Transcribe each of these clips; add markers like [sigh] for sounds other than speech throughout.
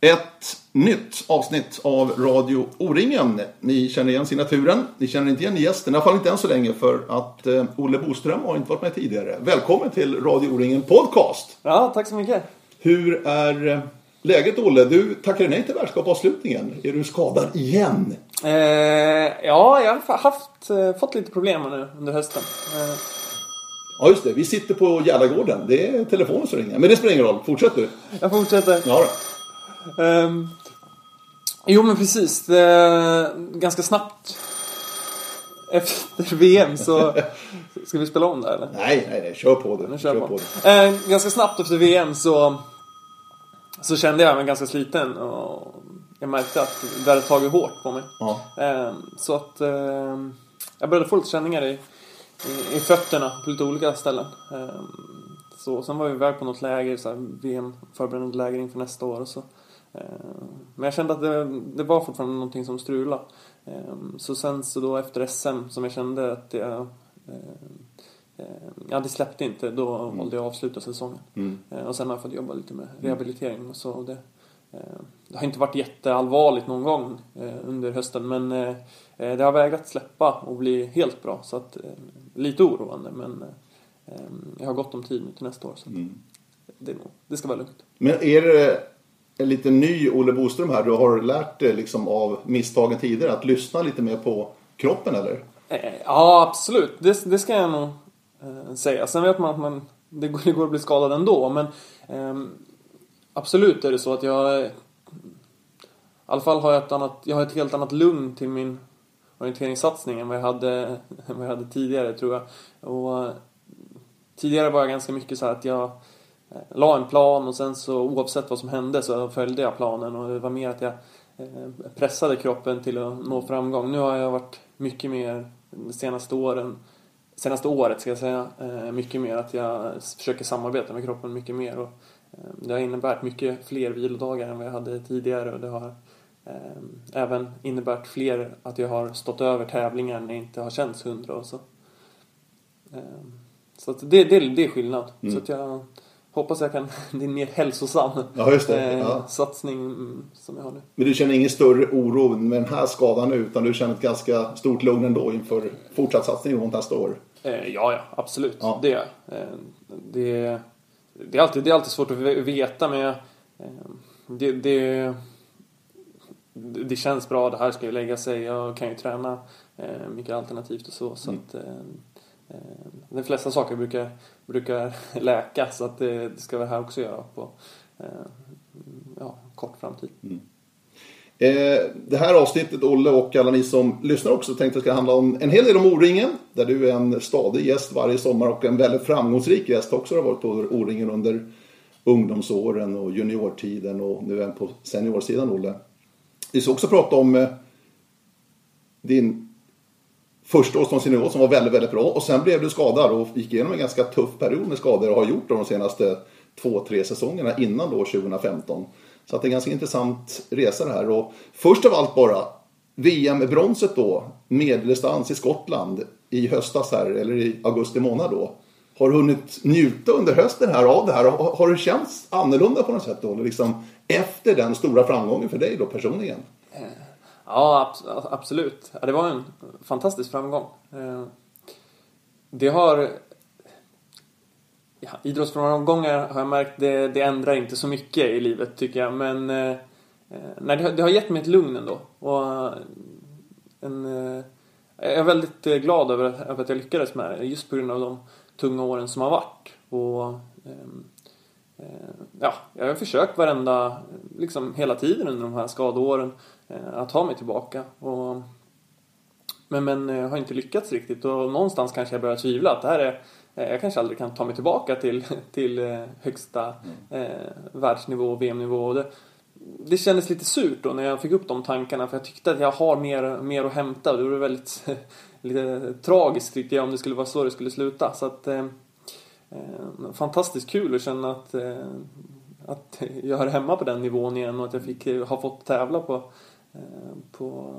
Ett nytt avsnitt av Radio O-ringen. Ni känner igen signaturen. Ni känner inte igen gästen, i alla fall inte än så länge för att eh, Olle Boström har inte varit med tidigare. Välkommen till Radio O-ringen Podcast. Ja, tack så mycket. Hur är eh, läget Olle? Du tackade nej till världskapavslutningen. Är du skadad igen? Eh, ja, jag har haft, eh, fått lite problem nu under hösten. Eh, Ja just det, vi sitter på Gärdagården. Det är telefonen som ringer. Men det spelar ingen roll, fortsätt du. jag fortsätter. Ja, då. Ehm, jo, men precis. Det, ganska snabbt efter VM så... Ska vi spela om det eller? Nej, nej, nej, kör på du. Nu kör jag på. Eh, ganska snabbt efter VM så, så kände jag mig ganska sliten och jag märkte att det hade tagit hårt på mig. Ja. Eh, så att eh, jag började få lite känningar i, i, i fötterna på lite olika ställen. Så, sen var vi iväg på något läger, så här, VM förberedande läger inför nästa år. Och så. Eh, men jag kände att det, det var fortfarande någonting som strulade. Eh, så sen så då efter SM som jag kände att jag eh, Eh, Ja, det släppte inte. Då valde jag att avsluta säsongen. Mm. Och sen har jag fått jobba lite med rehabilitering och så. Det, det har inte varit jätteallvarligt någon gång under hösten men det har vägrat släppa och bli helt bra. Så att, lite oroande men jag har gott om tid nu till nästa år. Så Mm. det, nog- det ska vara lugnt. Men är det en lite ny Olle Boström här? Du har lärt dig liksom av misstagen tidigare att lyssna lite mer på kroppen eller? Eh, ja, absolut. Det, det ska jag nog eh, säga. Sen vet man att man, det, går, det går att bli skadad ändå. Men eh, absolut är det så att jag... I alla fall har jag ett, annat, jag har ett helt annat lugn till min orienteringssatsning än vad jag hade, [laughs] än vad jag hade tidigare, tror jag. Och, tidigare var jag ganska mycket så här att jag eh, la en plan och sen så oavsett vad som hände så följde jag planen och det var mer att jag eh, pressade kroppen till att nå framgång. Nu har jag varit mycket mer de senaste åren, senaste året ska jag säga, eh, mycket mer att jag försöker samarbeta med kroppen mycket mer och eh, det har inneburit mycket fler vilodagar än vad jag hade tidigare och det har eh, även inneburit fler att jag har stått över tävlingar när jag inte har känts hundra och så. Eh, Så det, det, det är skillnad. Mm. Så att jag hoppas jag kan, det är en mer hälsosam Ja, eh, Ja. satsning som jag har nu. Men du känner ingen större oro med den här skadan nu utan du känner ett ganska stort lugn ändå inför fortsatt satsning runt nästa år? Eh, ja, ja, absolut. Ja. Det. Eh, det, det, är alltid, det är alltid svårt att ve- veta, men jag, det, det, det känns bra. Det här ska ju lägga sig. Jag kan ju träna mycket alternativt och så. så Mm. att, Eh, de flesta saker brukar, brukar [laughs] läka, så att det, det ska vi här också göra på eh, ja, kort framtid. Mm. Eh, det här avsnittet, Olle och alla ni som lyssnar också, tänkte ska handla om en hel del om O-ringen. Där du är en stadig gäst varje sommar och en väldigt framgångsrik gäst också Du har varit på O-ringen under ungdomsåren och juniortiden och nu även på seniorsidan, Olle. Vi ska också prata om din första året som senior som var väldigt, väldigt bra och sen blev du skadad och gick igenom en ganska tuff period med skador och har gjort det de senaste två, tre säsongerna innan då 2015. Så att det är en ganska intressant resa det här. Och först av allt bara, VM-bronset då, medeldistans i Skottland i höstas här, eller i augusti månad då. Har du hunnit njuta under hösten här av det här? Har, har det känts annorlunda på något sätt då? Liksom efter den stora framgången för dig då personligen? Eh, Ja, absolut. Ja, det var en fantastisk framgång. Eh, det har... Ja, idrottsframgångar har jag märkt, det, det ändrar inte så mycket i livet tycker jag. Men eh, eh, nej, det, har, det har gett mig ett lugn ändå. Och en, jag är väldigt glad över, att- över att jag lyckades med det, just på grund av de tunga åren som har varit. Och, eh, ja, jag har försökt varenda, liksom hela tiden under de här skadeåren eh, att ta mig tillbaka. Och, men, men jag har inte lyckats riktigt och någonstans kanske jag börjar tvivla att det här är eh, jag kanske aldrig kan ta mig tillbaka till, [laughs] till eh, högsta eh, världsnivå och VM-nivå. Det, det kändes lite surt då när jag fick upp de tankarna för jag tyckte att jag har mer, mer att hämta det var väldigt [laughs] lite tragiskt tyckte jag om det skulle vara så det skulle sluta. Så att, eh, eh, fantastiskt kul att känna att, eh, att jag hör hemma på den nivån igen och att jag fick, har fått tävla på, eh, på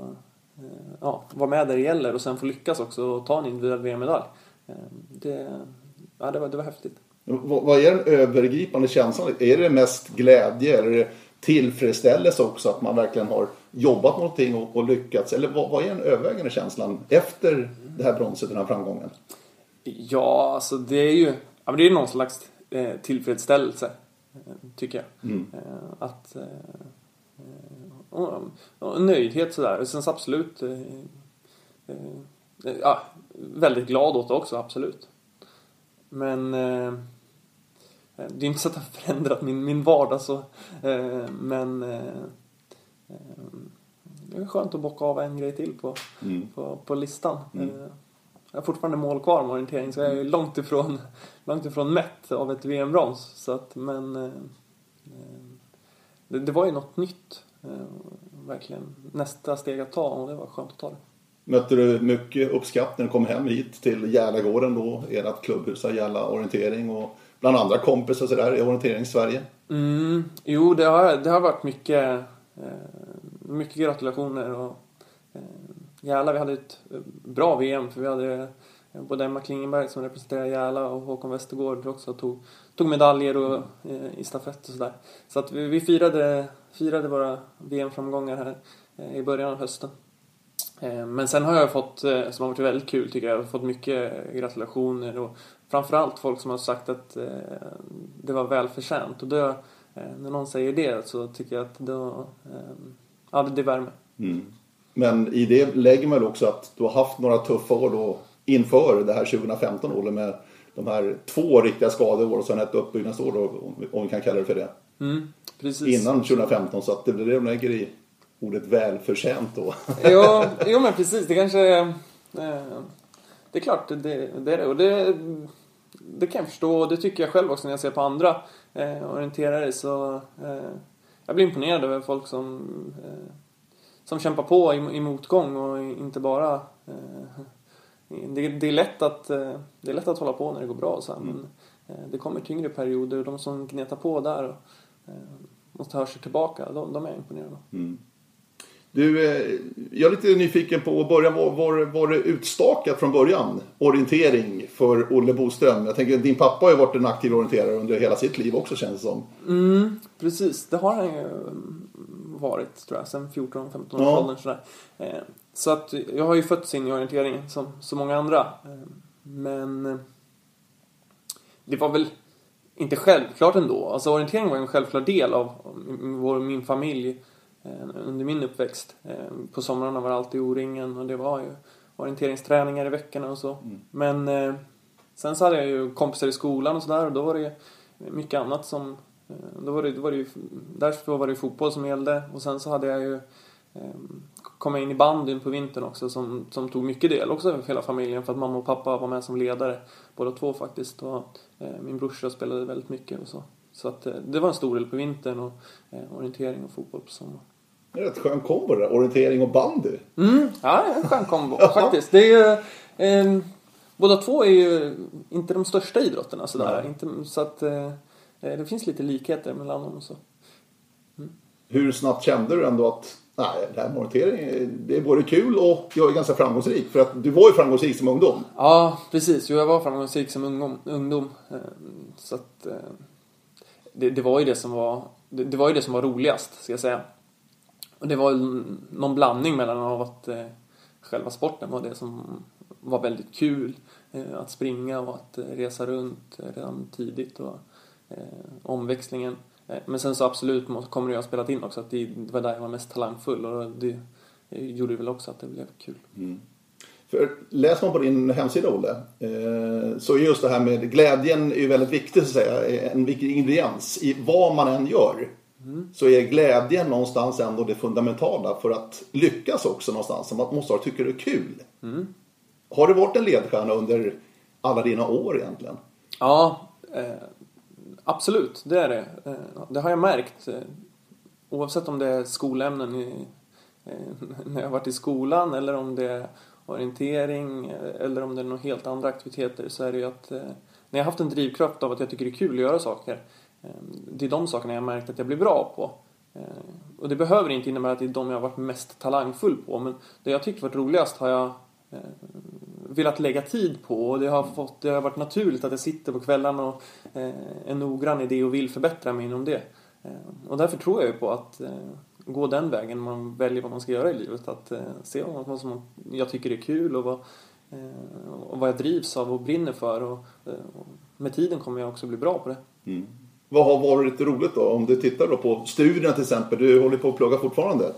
eh, ja, vara med där det gäller och sen få lyckas också och ta en individuell VM-medalj. Eh, Det, ja, det, var, det var häftigt. Vad vad är den övergripande känslan? Är det mest glädje? Eller är det tillfredsställelse också att man verkligen har jobbat någonting och, och lyckats? Eller vad, vad är den övervägande känslan efter det här bronset, den här framgången? Ja, alltså det är ju ja, men det är någon slags eh, tillfredsställelse, eh, tycker jag. Mm. Eh, att, och, och nöjdhet sådär. Sen så absolut ja, väldigt glad åt det också, absolut. Men eh, det är inte så att det har förändrat min, min vardag så. Eh, men eh, det är skönt att bocka av en grej till på, Mm. på, på listan. Mm. Jag har fortfarande mål kvar med orientering så jag är långt ifrån, långt ifrån mätt av ett VM-brons. Så att, men eh, eh, det, det var ju något nytt. Eh, verkligen nästa steg att ta och det var skönt att ta det. Mötte du mycket uppskattning när du kom hem hit till Järlagården då, ert klubbhus Järla Orientering och bland andra kompisar sådär i Orienterings-Sverige? Mm, jo, det har, det har varit mycket, eh, mycket gratulationer och eh, Järla, vi hade ett eh, bra VM för vi hade eh, både Emma Klingenberg som representerar Järla och Håkon Westergård också tog, tog medaljer och, eh, i stafett och sådär. Så att vi, vi firade, firade våra VM-framgångar här eh, i början av hösten. Eh, Men sen har jag fått, eh, som har varit väldigt kul tycker jag, jag har fått mycket gratulationer och framförallt folk som har sagt att det var välförtjänt. Och då, när någon säger det så tycker jag att då, ja det, det värmer. Mm. Men i det lägger man väl också att du har haft några tuffa år då inför det här 2015 Olle med de här två riktiga skador och sen ett uppbyggnadsår då, om vi- kan kalla det för det. Mm, precis. Innan 2015 så att det blir det de lägger i ordet välförtjänt då. jo, [laughs] jo men precis, det kanske... Eh, det är klart, det, det är det. Och det, det kan jag förstå och det tycker jag själv också när jag ser på andra eh, orienterare. Så eh, jag blir imponerad över folk som, eh, som kämpar på i, i motgång och inte bara... Eh, det, det, är lätt att, eh, det är lätt att hålla på när det går bra och så här, men eh, det kommer tyngre perioder och de som gnetar på där och eh, måste höra sig tillbaka, de, de är jag imponerad av. Mm. Du, eh, jag är lite nyfiken på, början var, var, var det utstakat från början? Orientering för Olle Boström. Jag tänker, din pappa har ju varit en aktiv orienterare under hela sitt liv också känns det som. Mm, precis. Det har han ju mm, varit, tror jag, sen 14-15 års Ja. åldern sådär. Eh, Så att jag har ju fötts in i orienteringen som så många andra. Eh, Men eh, det var väl inte självklart ändå. Alltså orientering var en självklar del av vår, min familj under min uppväxt. På somrarna var det alltid O-ringen och det var ju orienteringsträningar i veckorna och så. Men eh, sen så hade jag ju kompisar i skolan och sådär och då var det mycket annat som då var det, då var det ju, därför var det fotboll som gällde och sen så hade jag ju eh, kom jag in i bandyn på vintern också som, som tog mycket del också för hela familjen för att mamma och pappa var med som ledare båda två faktiskt och eh, min brorsa spelade väldigt mycket och så. Så att eh, det var en stor del på vintern och eh, orientering och fotboll på sommaren. Det är rätt skön kombo det där, orientering och bandy. Mm, ja, det är en skön kombo [laughs] [laughs] faktiskt. Det är ju, eh, båda två är ju inte de största idrotterna sådär. Inte, så att eh, det finns lite likheter mellan dem och så. Hur snabbt kände du ändå att nej, det här med orientering, det är både kul och jag är ganska framgångsrik? För att du var ju framgångsrik som ungdom. Ja, precis. Jo, jag var framgångsrik som ungdom. ungdom. Eh, Så att eh, det, det var ju det som var det, det var ju det som var roligast, ska jag säga. Och det var någon blandning mellan av att eh, själva sporten var det som var väldigt kul. Eh, att springa och att eh, resa runt eh, redan tidigt och eh, omväxlingen. Eh, men sen så absolut kommer det ju ha spelat in också att det, var där jag var mest talangfull och det, gjorde väl också att det blev kul. För läser man på din hemsida Olle, eh, så är just det här med glädjen är ju väldigt viktigt så att säga. En viktig ingrediens i vad man än gör. Så är glädjen någonstans ändå det fundamentala för att lyckas också någonstans. Man måste ha tycker det är kul. Har det varit en ledstjärna under alla dina år egentligen? Ja, eh, absolut. Det är det. Eh, det har jag märkt. Eh, oavsett om det är skolämnen i, eh, [laughs] när jag har varit i skolan eller om det är orientering eller om det är några helt andra aktiviteter så är det ju att när jag har haft en drivkraft av att jag tycker det är kul att göra saker det är de sakerna jag har märkt att jag blir bra på. Och det behöver inte innebära att det är de jag har varit mest talangfull på men det jag tyckt varit roligast har jag velat lägga tid på och det har, fått, det har varit naturligt att jag sitter på kvällarna och eh, är noggrann i det och vill förbättra mig inom det. Eh, och därför tror jag ju på att eh, gå den vägen man väljer vad man ska göra i livet. Att eh, se vad som jag tycker är kul och vad, och vad jag drivs av och brinner för. Och, med tiden kommer jag också bli bra på det. Mm. Vad har varit roligt då? Om du tittar då på studierna till exempel. Du håller på att plugga fortfarande.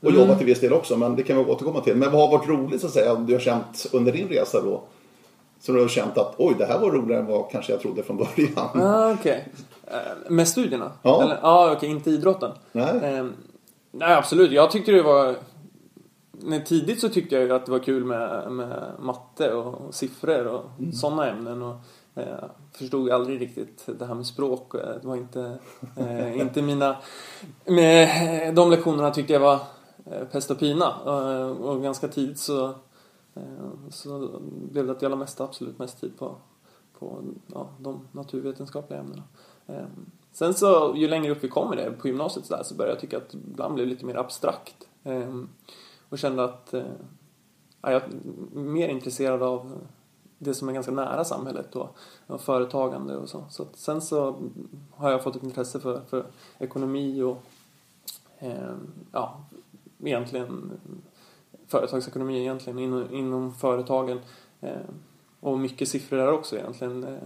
Och mm. jobbar till viss del också, men det kan vi återkomma till. Men vad har varit roligt så att säga, du har känt under din resa då? Så du har känt att oj, det här var roligare än vad kanske jag trodde från början. Ah. Okay. Uh, med studierna? Ja. Eller, ah, okej, okay, inte idrotten? Nej. Uh, nej, absolut. Jag tyckte det var... Men tidigt så tyckte jag ju att det var kul med, med matte och siffror och mm. sådana ämnen. Och, eh, förstod aldrig riktigt det här med språk. Det var inte, eh, inte mina... Med, de lektionerna tyckte jag var eh, Eh, pest och pina. Eh, och, ganska tidigt så, eh, så blev det att jag la mest, absolut mest tid på, på ja, de naturvetenskapliga ämnena. Sen så, ju längre upp vi kom i det på gymnasiet så, där, så började jag tycka att ibland blev lite mer abstrakt. Och kände att ja, jag är mer intresserad av det som är ganska nära samhället och, och företagande och så. så sen så har jag fått ett intresse för, för ekonomi och eh, ja, egentligen företagsekonomi egentligen inom, inom företagen. Eh, och mycket siffror där också egentligen. Eh,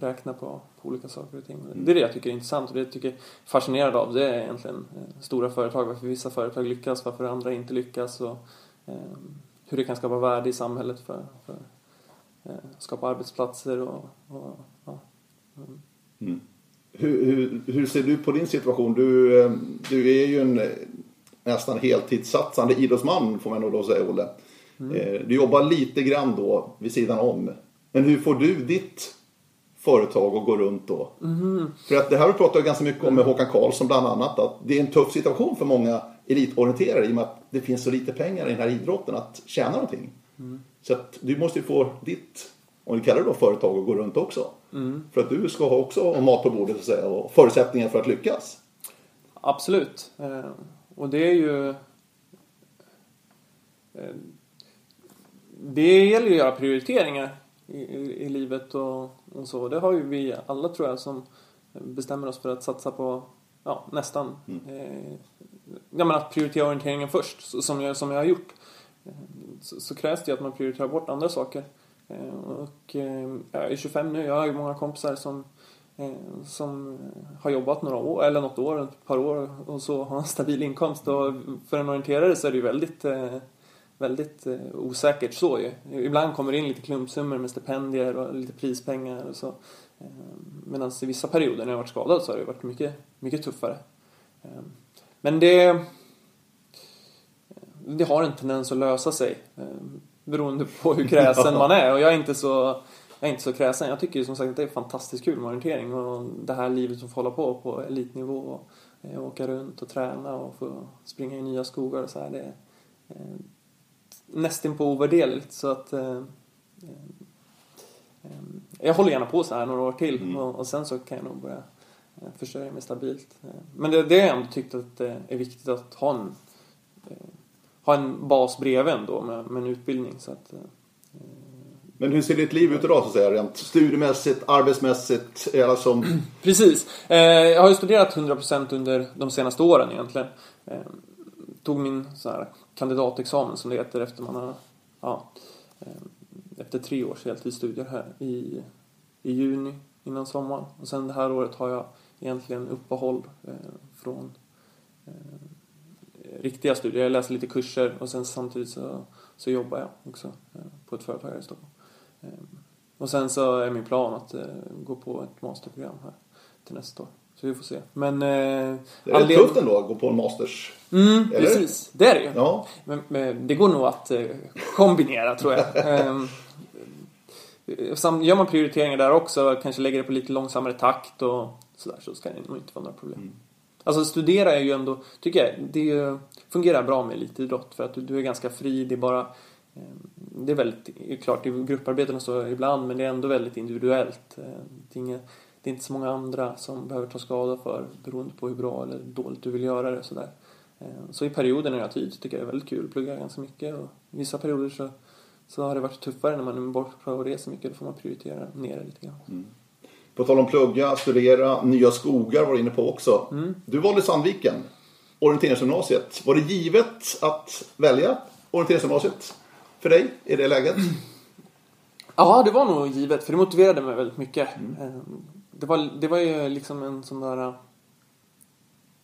räkna på, på olika saker och ting. Det är det jag tycker är intressant och det jag tycker är fascinerande av. Det är egentligen eh, stora företag. Varför vissa företag lyckas, varför andra inte lyckas och hur det kan skapa värde i samhället för, för skapa arbetsplatser och, och ja. Mm. mm. Hur, hur, hur, ser du på din situation? Du, du är ju en nästan heltidssatsande idrottsman får man nog då säga Olle. Mm. Du jobbar lite grann då vid sidan om. Men hur får du ditt företag att gå runt då? Mm. För att det här har vi pratat ganska mycket om med Håkan Karlsson bland annat. Att det är en tuff situation för många elitorienterare i och med att det finns så lite pengar i den här idrotten att tjäna någonting. Mm. Så att du måste ju få ditt, om du kallar det då företag, att gå runt också. Mm. För att du ska också ha mat på bordet så att säga, och förutsättningar för att lyckas. Absolut. Eh, och det är ju... Eh, det gäller ju att göra prioriteringar i, i, i livet och, och, så. Det har ju vi alla tror jag som bestämmer oss för att satsa på ja, nästan. Mm. Eh, ja, men att prioritera orienteringen först, som jag, som jag har gjort så, så krävs det ju att man prioriterar bort andra saker. Eh, och eh, jag är 25 nu, jag har ju många kompisar som eh, som har jobbat några år, eller något år, ett par år och så har en stabil inkomst. Och för en orienterare så är det ju väldigt, väldigt osäkert så ju. Ibland kommer det in lite klumpsummor med stipendier och lite prispengar och så. Medan i vissa perioder när jag varit skadad så har det varit mycket, mycket tuffare. Men det det har en tendens att lösa sig. Eh, beroende på hur [laughs] kräsen man är. Och jag är inte så, jag är inte så kräsen. Jag tycker som sagt att det är fantastiskt kul med orientering. Och det här livet som får hålla på på elitnivå. Och, eh, åka runt och träna och få springa i nya skogar och så här. Det är eh, nästan på ovärderligt. Så att eh, eh, jag håller gärna på så här några år till. Mm. Och, och, sen så kan jag nog börja försörja mig stabilt. Men det, det har jag ändå tyckt att det är viktigt att ha en ha en bas bredvid ändå med, med en utbildning. Så att, eh, men hur ser ditt liv ut idag så att säga? Rent studiemässigt, arbetsmässigt? Alltså... [clears throat] Precis. Eh, jag har ju studerat 100% under de senaste åren egentligen. Eh, tog min så här, kandidatexamen som det heter efter man har ja, eh, efter tre års heltidsstudier här i, i juni innan sommaren. Och sen det här året har jag egentligen uppehåll eh, från eh, riktiga studier. Jag läser lite kurser och sen samtidigt så, så jobbar jag också eh, på ett företag här i Stockholm. Eh, och sen så är min plan att eh, gå på ett masterprogram här till nästa år. Så vi får se. Men... det är anled... tufft ändå att gå på en masters. Mm, Eller? precis. Det är det ju. Ja. Men, men, det går nog att kombinera tror jag. [laughs] Gör man prioriteringar där också, kanske lägger det på lite långsammare takt och sådär, så ska det nog inte vara några problem. Mm. Alltså studera är ju ändå, tycker jag, det fungerar bra med elitidrott för att du, du är ganska fri, det är bara eh, det är väldigt, klart i grupparbeten och så ibland men det är ändå väldigt individuellt. Eh, det är, inga, det är inte så många andra som behöver ta skada för beroende på hur bra eller dåligt du vill göra det sådär. Eh, så i perioder när jag har tid tycker jag det är väldigt kul plugga ganska mycket och i vissa perioder så, så har det varit tuffare när man är borta och reser mycket, då får man prioritera ner det lite grann. Mm. På tal om plugga, studera, nya skogar var du inne på också. Du valde Sandviken, orienteringsgymnasiet. Var det givet att välja orienteringsgymnasiet för dig i det läget? Ja, det var nog givet, för det motiverade mig väldigt mycket. Eh, Det, var, det var ju liksom en sån där...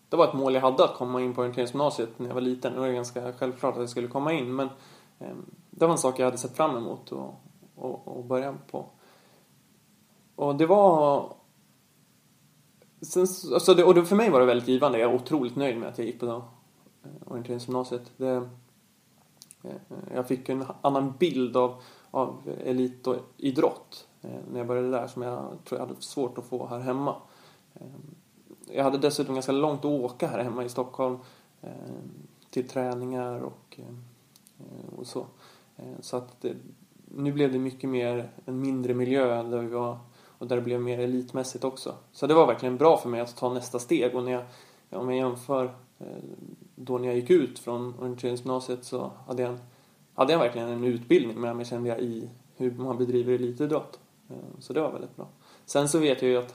Det var ett mål jag hade att komma in på orienteringsgymnasiet när jag var liten. Det var ganska självklart att jag skulle komma in, men eh, det var en sak jag hade sett fram emot och, och, och börja på. Och det var... Sen, alltså det, och det, för mig var det väldigt givande. Jag är otroligt nöjd med att jag gick på eh, orienteringsgymnasiet. Det, eh, Eh, jag fick en annan bild av, av elit och idrott eh, när jag började där som jag tror jag hade svårt att få här hemma. Eh, jag hade dessutom ganska långt att åka här hemma i Stockholm till träningar och, och så. Så att det, nu blev det mycket mer en mindre miljö där vi var och där det blev mer elitmässigt också. Så det var verkligen bra för mig att ta nästa steg och när jag, om jag jämför då när jag gick ut från orienteringsgymnasiet så hade jag, en, hade jag verkligen en utbildning med mig kände jag i hur man bedriver elitidrott. Eh, så det var väldigt bra. Sen så vet jag ju att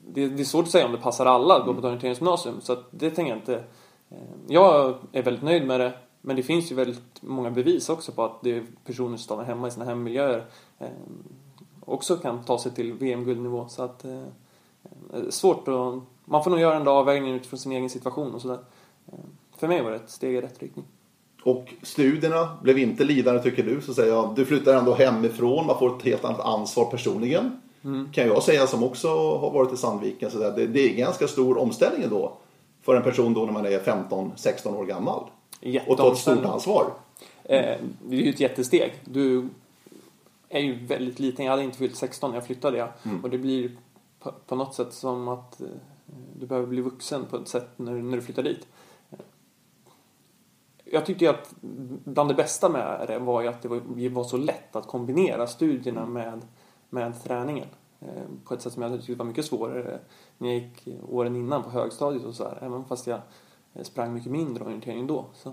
det, det är svårt att säga om det passar alla att gå på ett orienteringsgymnasium så att det tänker jag inte. Eh, jag är väldigt nöjd med det men det finns ju väldigt många bevis också på att det är personer som stannar hemma i sina hemmiljöer eh, också kan ta sig till VM-guldnivå så att eh, svårt att man får nog göra en dag avvägning utifrån sin egen situation och sådär. Eh, För mig var det ett steg i rätt riktning. Och studierna blev inte lidande tycker du. Så säger jag, du flyttar ändå hemifrån, man får ett helt annat ansvar personligen. Kan jag säga som också har varit i Sandviken. Så det, det är ganska stor omställning då. För en person då när man är 15-16 år gammal. Och ta ett stort ansvar. Eh, det är ju ett jättesteg. Du är ju väldigt liten. Jag hade inte fyllt 16 när jag flyttade. Ja. Och det blir på, på något sätt som att eh, du behöver bli vuxen på ett sätt när, när du flyttar dit. Jag tyckte ju att bland det bästa med det var ju att det var, det var så lätt att kombinera studierna med, med träningen. Eh, På ett sätt som jag tyckte var mycket svårare när jag gick åren innan på högstadiet och så här. Även fast jag eh, sprang mycket mindre orientering då. Så,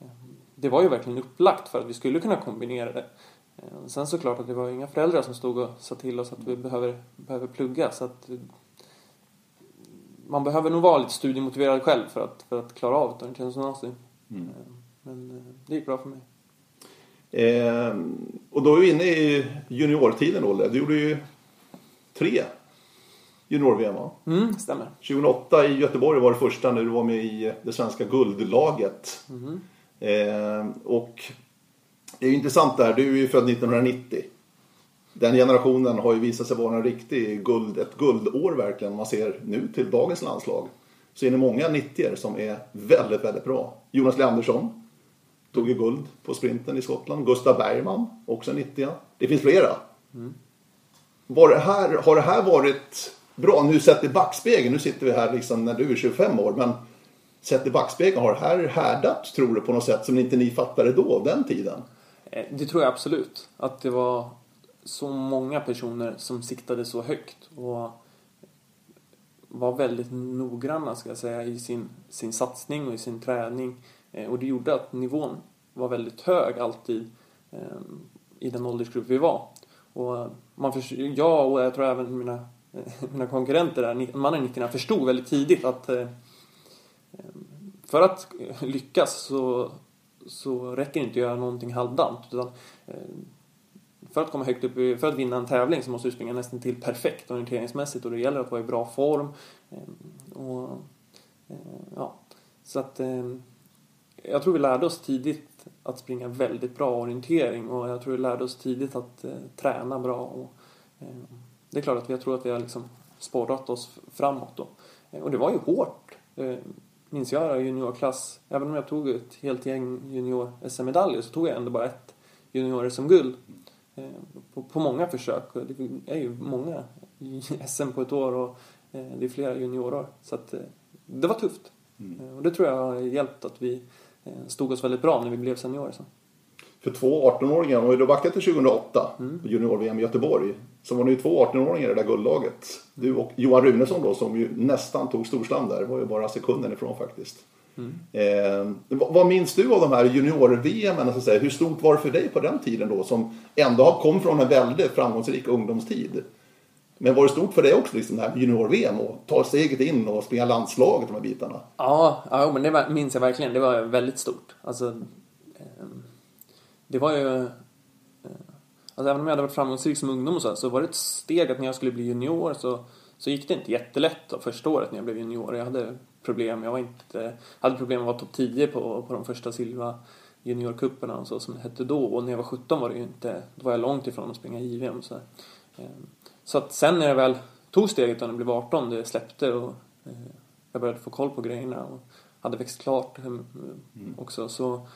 eh, det var ju verkligen upplagt för att vi skulle kunna kombinera det. Sen såklart att det var inga föräldrar som stod och sa till oss att vi behöver, behöver plugga. Så att man behöver nog vara lite studiemotiverad själv för att, för att klara av ett orienteringsgymnasium. Eh, Men eh, det gick bra för mig. Eh, och då är vi inne i juniortiden Olle. Du gjorde ju tre junior-VM va? Mm, stämmer. 2008 i Göteborg var det första när du var med i det svenska guldlaget. Eh, och det är ju intressant där, du är ju född 1990. Den generationen har ju visat sig vara en riktig guld, ett guldår verkligen. Om man ser nu till dagens landslag. Så är det många 90 som är väldigt, väldigt bra. Jonas Leandersson tog ju guld på sprinten i Skottland. Gustav Bergman, också 90 Det finns flera. Var det här, har det här varit bra? Nu sett i backspegeln, nu sitter vi här liksom när du är 25 år. Men sett i backspegeln, har det här härdat tror du på något sätt som inte ni fattade då, den tiden? Eh, Det tror jag absolut. Att det var så många personer som siktade så högt och var väldigt noggranna ska jag säga i sin, sin satsning och i sin träning. Eh, och det gjorde att nivån var väldigt hög alltid eh, i den åldersgrupp vi var. Och man förs- jag och jag tror även mina, [laughs] mina konkurrenter där, ni- mannen 90 förstod väldigt tidigt att eh, för att lyckas så, så räcker det inte att göra någonting halvdant. Utan, för att komma högt upp, för att vinna en tävling så måste du springa nästan till perfekt orienteringsmässigt och det gäller att vara i bra form. Ehm, och, eh, ja, så att ehm, jag tror vi lärde oss tidigt att springa väldigt bra orientering och jag tror vi lärde oss tidigt att eh, träna bra. Och, ehm, det är klart att jag tror att vi har liksom sporrat oss framåt då. Och det var ju hårt. Minns jag i juniorklass, även om jag tog ett helt gäng junior-SM-medaljer så tog jag ändå bara ett junior-SM-guld på, på många försök. Det är ju många SM [laughs] på ett år och eh, det är flera juniorår. Så att, eh, det var tufft. Eh, Och det tror jag har hjälpt att vi eh, stod oss väldigt bra när vi blev seniorer sen. För två 18-åringar, om vi då backar till 2008, junior-VM i Göteborg, så var ni ju två 18-åringar i det där guldlaget. Du och Johan Runesson då, som ju nästan tog storslam där, var ju bara sekunden ifrån faktiskt. Mm. Eh, vad, minns du av de här junior-VM? Alltså. Hur stort var det för dig på den tiden då, som ändå kom från en väldigt framgångsrik ungdomstid? Men var det stort för dig också, liksom det här junior-VM och ta steget in och springa landslaget, de här bitarna? Ja, ja men det minns jag verkligen. Det var väldigt stort. Alltså, eh, det var ju... Eh, alltså även om jag hade varit framgångsrik som ungdom och så, så var det ett steg att när jag skulle bli junior så, så gick det inte jättelätt då, första året när jag blev junior. Jag hade problem. Jag var inte, hade problem att vara topp 10 på, på de första Silva juniorcuperna och så som det hette då. Och när jag var 17 var det ju inte, då var jag långt ifrån att springa JVM. Så, eh, så att sen när jag väl tog steget när jag blev 18, det släppte och eh, jag började få koll på grejerna och hade växt klart eh, också så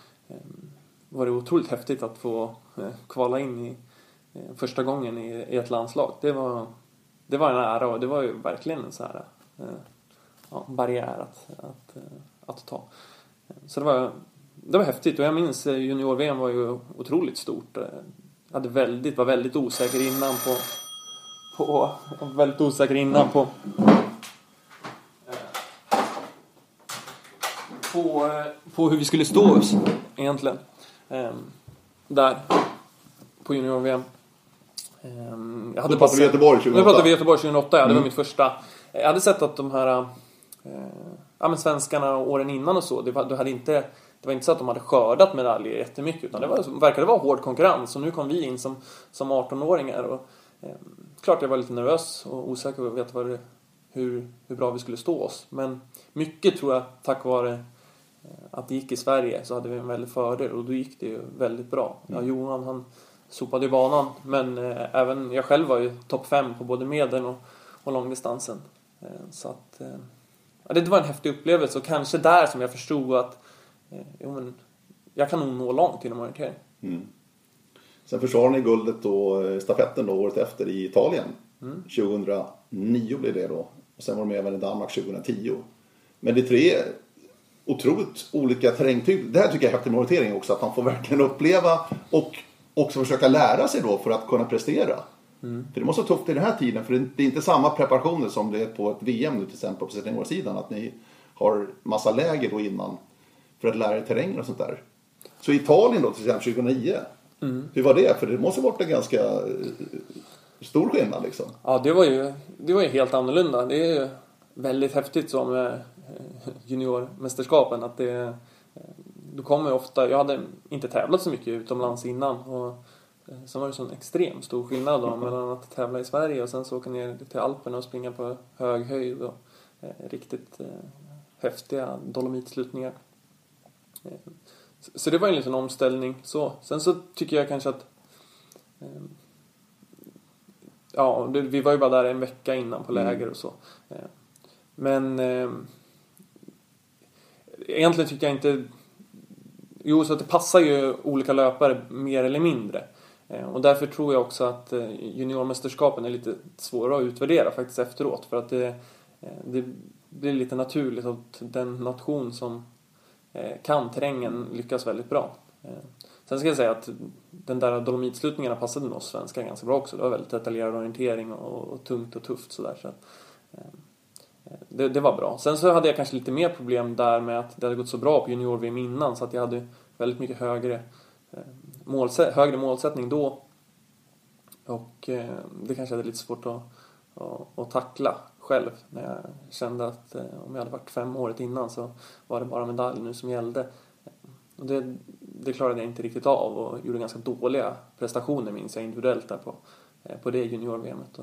var det otroligt häftigt att få kvala in i första gången i, i ett landslag. Det var, det var en ära och det var ju verkligen en så här ja, barriär att, att, att ta. Så det var det var häftigt och jag minns eh, junior-VM var ju otroligt stort. Jag hade väldigt, var väldigt osäker innan på... på väldigt osäker innan på... På, eh, på hur vi skulle stå oss egentligen. Ehm, där. På junior-VM. Ehm, jag hade Då pratar vi Göteborg 2008. Nu pratar vi Göteborg 2008, ja. Det var mm. mitt första. Jag hade sett att de här... Eh, ja men svenskarna åren innan och så, det, var, det hade inte det var inte så att de hade skördat medaljer jättemycket utan det var, verkade vara hård konkurrens och nu kom vi in som, som 18-åringar och eh, klart jag var lite nervös och osäker och vet vad det, hur, hur bra vi skulle stå oss. Men mycket tror jag tack vare eh, att det gick i Sverige så hade vi en väldig fördel och då gick det ju väldigt bra. Ja, mm. Johan han sopade i banan men eh, även jag själv var ju topp 5 på både medel och, och långdistansen. Eh, så att eh, det var en häftig upplevelse och kanske där som jag förstod att Eh, jo, men jag kan nog nå långt inom orientering. Mm. Sen försvarade ni guldet då, eh, stafetten då, året efter i Italien. Mm. 2009 blev det då. Och sen var de även i Danmark 2010. Men det är tre otroligt olika terrängtyper. Det här tycker jag är häftigt med orientering också. Att man får verkligen uppleva och också försöka lära sig då för att kunna prestera. Mm. För det måste vara tufft i den här tiden. För det är inte samma preparationer som det är på ett VM nu till exempel på seniorsidan. Att ni har massa läger då innan för att lära dig terrängen och sånt där. Så Italien då till exempel 2009. Mm. Hur var det? För det måste ha varit en ganska eh, stor skillnad liksom. Ja, det var ju, det var ju helt annorlunda. Det är ju väldigt häftigt som eh, juniormästerskapen att det eh, du kommer ofta, jag hade inte tävlat så mycket utomlands innan och sen var det sån extremt stor skillnad då mellan att tävla i Sverige och sen så åka ner till Alperna och springa på hög höjd och riktigt häftiga dolomitslutningar. Så det var en liten omställning så. Sen så tycker jag kanske att ehm, Ja, vi var ju bara där en vecka innan på läger och så. Eh, men ehm, egentligen tycker jag inte Jo, så att det passar ju olika löpare mer eller mindre. Eh, och därför tror jag också att eh, juniormästerskapen är lite svåra att utvärdera faktiskt efteråt. För att det, eh, det blir lite naturligt att den nation som kan terrängen lyckas väldigt bra. Sen ska jag säga att den där dolomitslutningarna passade nog oss svenskar ganska bra också. Det var väldigt detaljerad orientering och, tungt och tufft sådär. Så att det, det, var bra. Sen så hade jag kanske lite mer problem där med att det hade gått så bra på junior-VM innan så att jag hade väldigt mycket högre, målsä högre målsättning då. Och det kanske jag hade lite svårt att, att, att tackla själv när jag kände att eh, om jag hade varit fem året innan så var det bara medalj nu som gällde. Och det, det klarade jag inte riktigt av och gjorde ganska dåliga prestationer minns jag individuellt där på, eh, på det junior-VMet.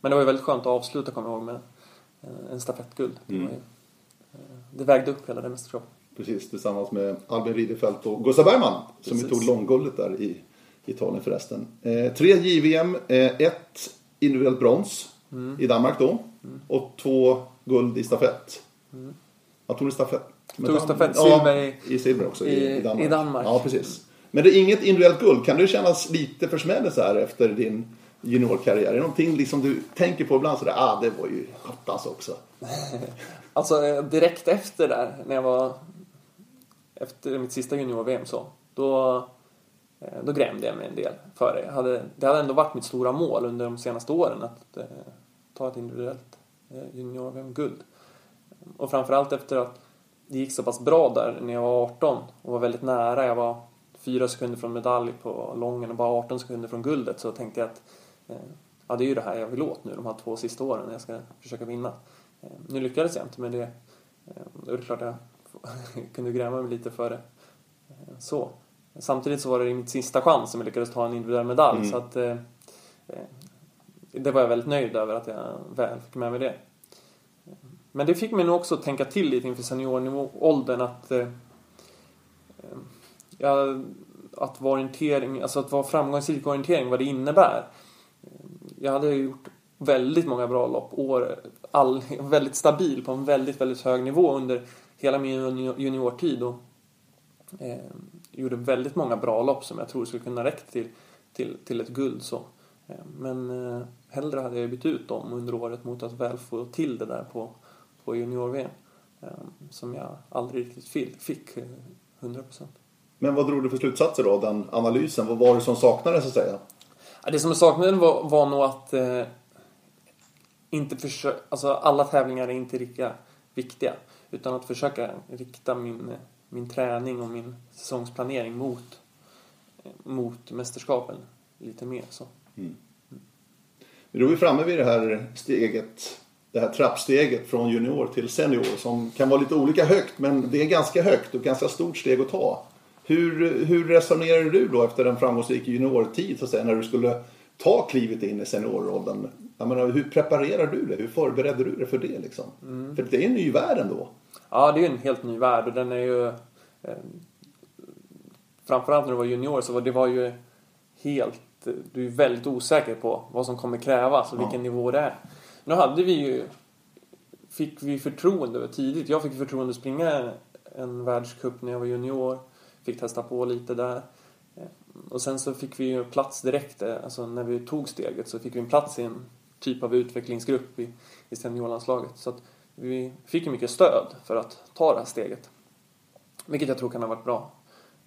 Men det var ju väldigt skönt att avsluta kommer jag ihåg med eh, en stafettguld. Mm. Det, ju, det vägde upp hela det mästerskapet. Precis, tillsammans med Albin Ridderfeldt och Gustav Bergman som ju tog långguldet där i Italien förresten. Eh, tre JVM, eh, ett individuellt brons mm. i Danmark då. Mm. Och två guld i stafett. Mm. Jag tog stafett. Tog stafett silver i, i silver också i, i, Danmark. i Danmark. Ja, precis. Men det är inget individuellt guld. Kan du kännas lite försmädd så här efter din juniorkarriär? Är det någonting liksom du tänker på ibland sådär, ah det var ju attans också? [laughs] alltså eh, direkt efter där, när jag var efter mitt sista junior-VM så, då, eh, då grämde jag mig en del för det. Hade, det hade ändå varit mitt stora mål under de senaste åren att eh, ta ett individuellt eh, junior-VM-guld. Och framförallt efter att det gick så pass bra där när jag var 18 och var väldigt nära. Jag var fyra sekunder från medalj på lången och bara 18 sekunder från guldet så tänkte jag att eh, ja, det är ju det här jag vill åt nu de här två sista åren när jag ska försöka vinna. Eh, nu lyckades jag inte med det. Eh, då är det klart jag [laughs] kunde gräma mig lite för det. Eh, så. Samtidigt så var det min sista chans som jag lyckades ta en individuell medalj. Mm. Så att, eh, det var jag väldigt nöjd över att jag väl fick med mig det. Men det fick mig nog också tänka till lite inför seniornivååldern att eh, ja, att vara orientering, alltså att vara framgångsrik orientering, vad det innebär. Jag hade gjort väldigt många bra lopp, år, all, [laughs] väldigt stabil på en väldigt, väldigt hög nivå under hela min juniortid och eh, gjorde väldigt många bra lopp som jag tror skulle kunna räcka till, till, till ett guld. Så. Eh, men eh, hellre hade jag bytt ut dem under året mot att väl få till det där på, på junior-VM. Eh, som jag aldrig riktigt fick, 100%. Men vad drog du för slutsatser då, den analysen? Vad var det som saknades så att säga? Det som saknades var, var nog att eh, inte försöka, alltså alla tävlingar är inte lika viktiga. Utan att försöka rikta min, min träning och min säsongsplanering mot, mot mästerskapen lite mer. Så. Mm. Då är vi framme vid det här steget, det här trappsteget från junior till senior som kan vara lite olika högt men det är ganska högt och ganska stort steg att ta. Hur, hur resonerade du då efter en framgångsrik juniortid så att säga, när du skulle ta klivet in i seniorrollen? Jag menar, hur preparerade du det? Hur förberedde du dig för det? Liksom? Mm. För det är en ny värld ändå. Ja, det är en helt ny värld och den är ju... Eh, framförallt när du var junior så var det var ju helt... Du är väldigt osäker på vad som kommer krävas och ja. vilken nivå det är. Nu hade vi ju... Fick vi förtroende tidigt. Jag fick förtroende att springa en världscup när jag var junior. Fick testa på lite där. Och sen så fick vi ju plats direkt, eh, alltså när vi tog steget så fick vi en plats i en typ av utvecklingsgrupp i, i seniorlandslaget. Så att vi fick ju mycket stöd för att ta det här steget. Vilket jag tror kan ha varit bra.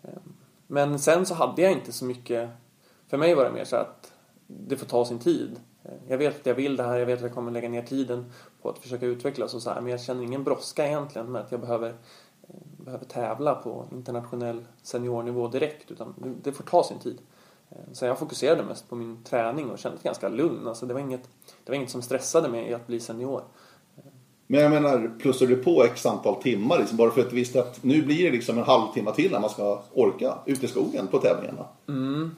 Ehm, men sen så hade jag inte så mycket... För mig var det mer så att det får ta sin tid. Ehm, jag vet att jag vill det här, jag vet att jag kommer lägga ner tiden på att försöka utvecklas och så här. Men jag känner ingen brådska egentligen med att jag behöver behöver tävla på internationell seniornivå direkt utan det får ta sin tid. Eh, så jag fokuserade mest på min träning och kände mig ganska lugn. Alltså det, var inget, det var inget som stressade mig i att bli senior. Men jag menar, plussar du på x antal timmar liksom, bara för att du visste att nu blir det liksom en halvtimme till när man ska orka ute i skogen på tävlingarna? Mm.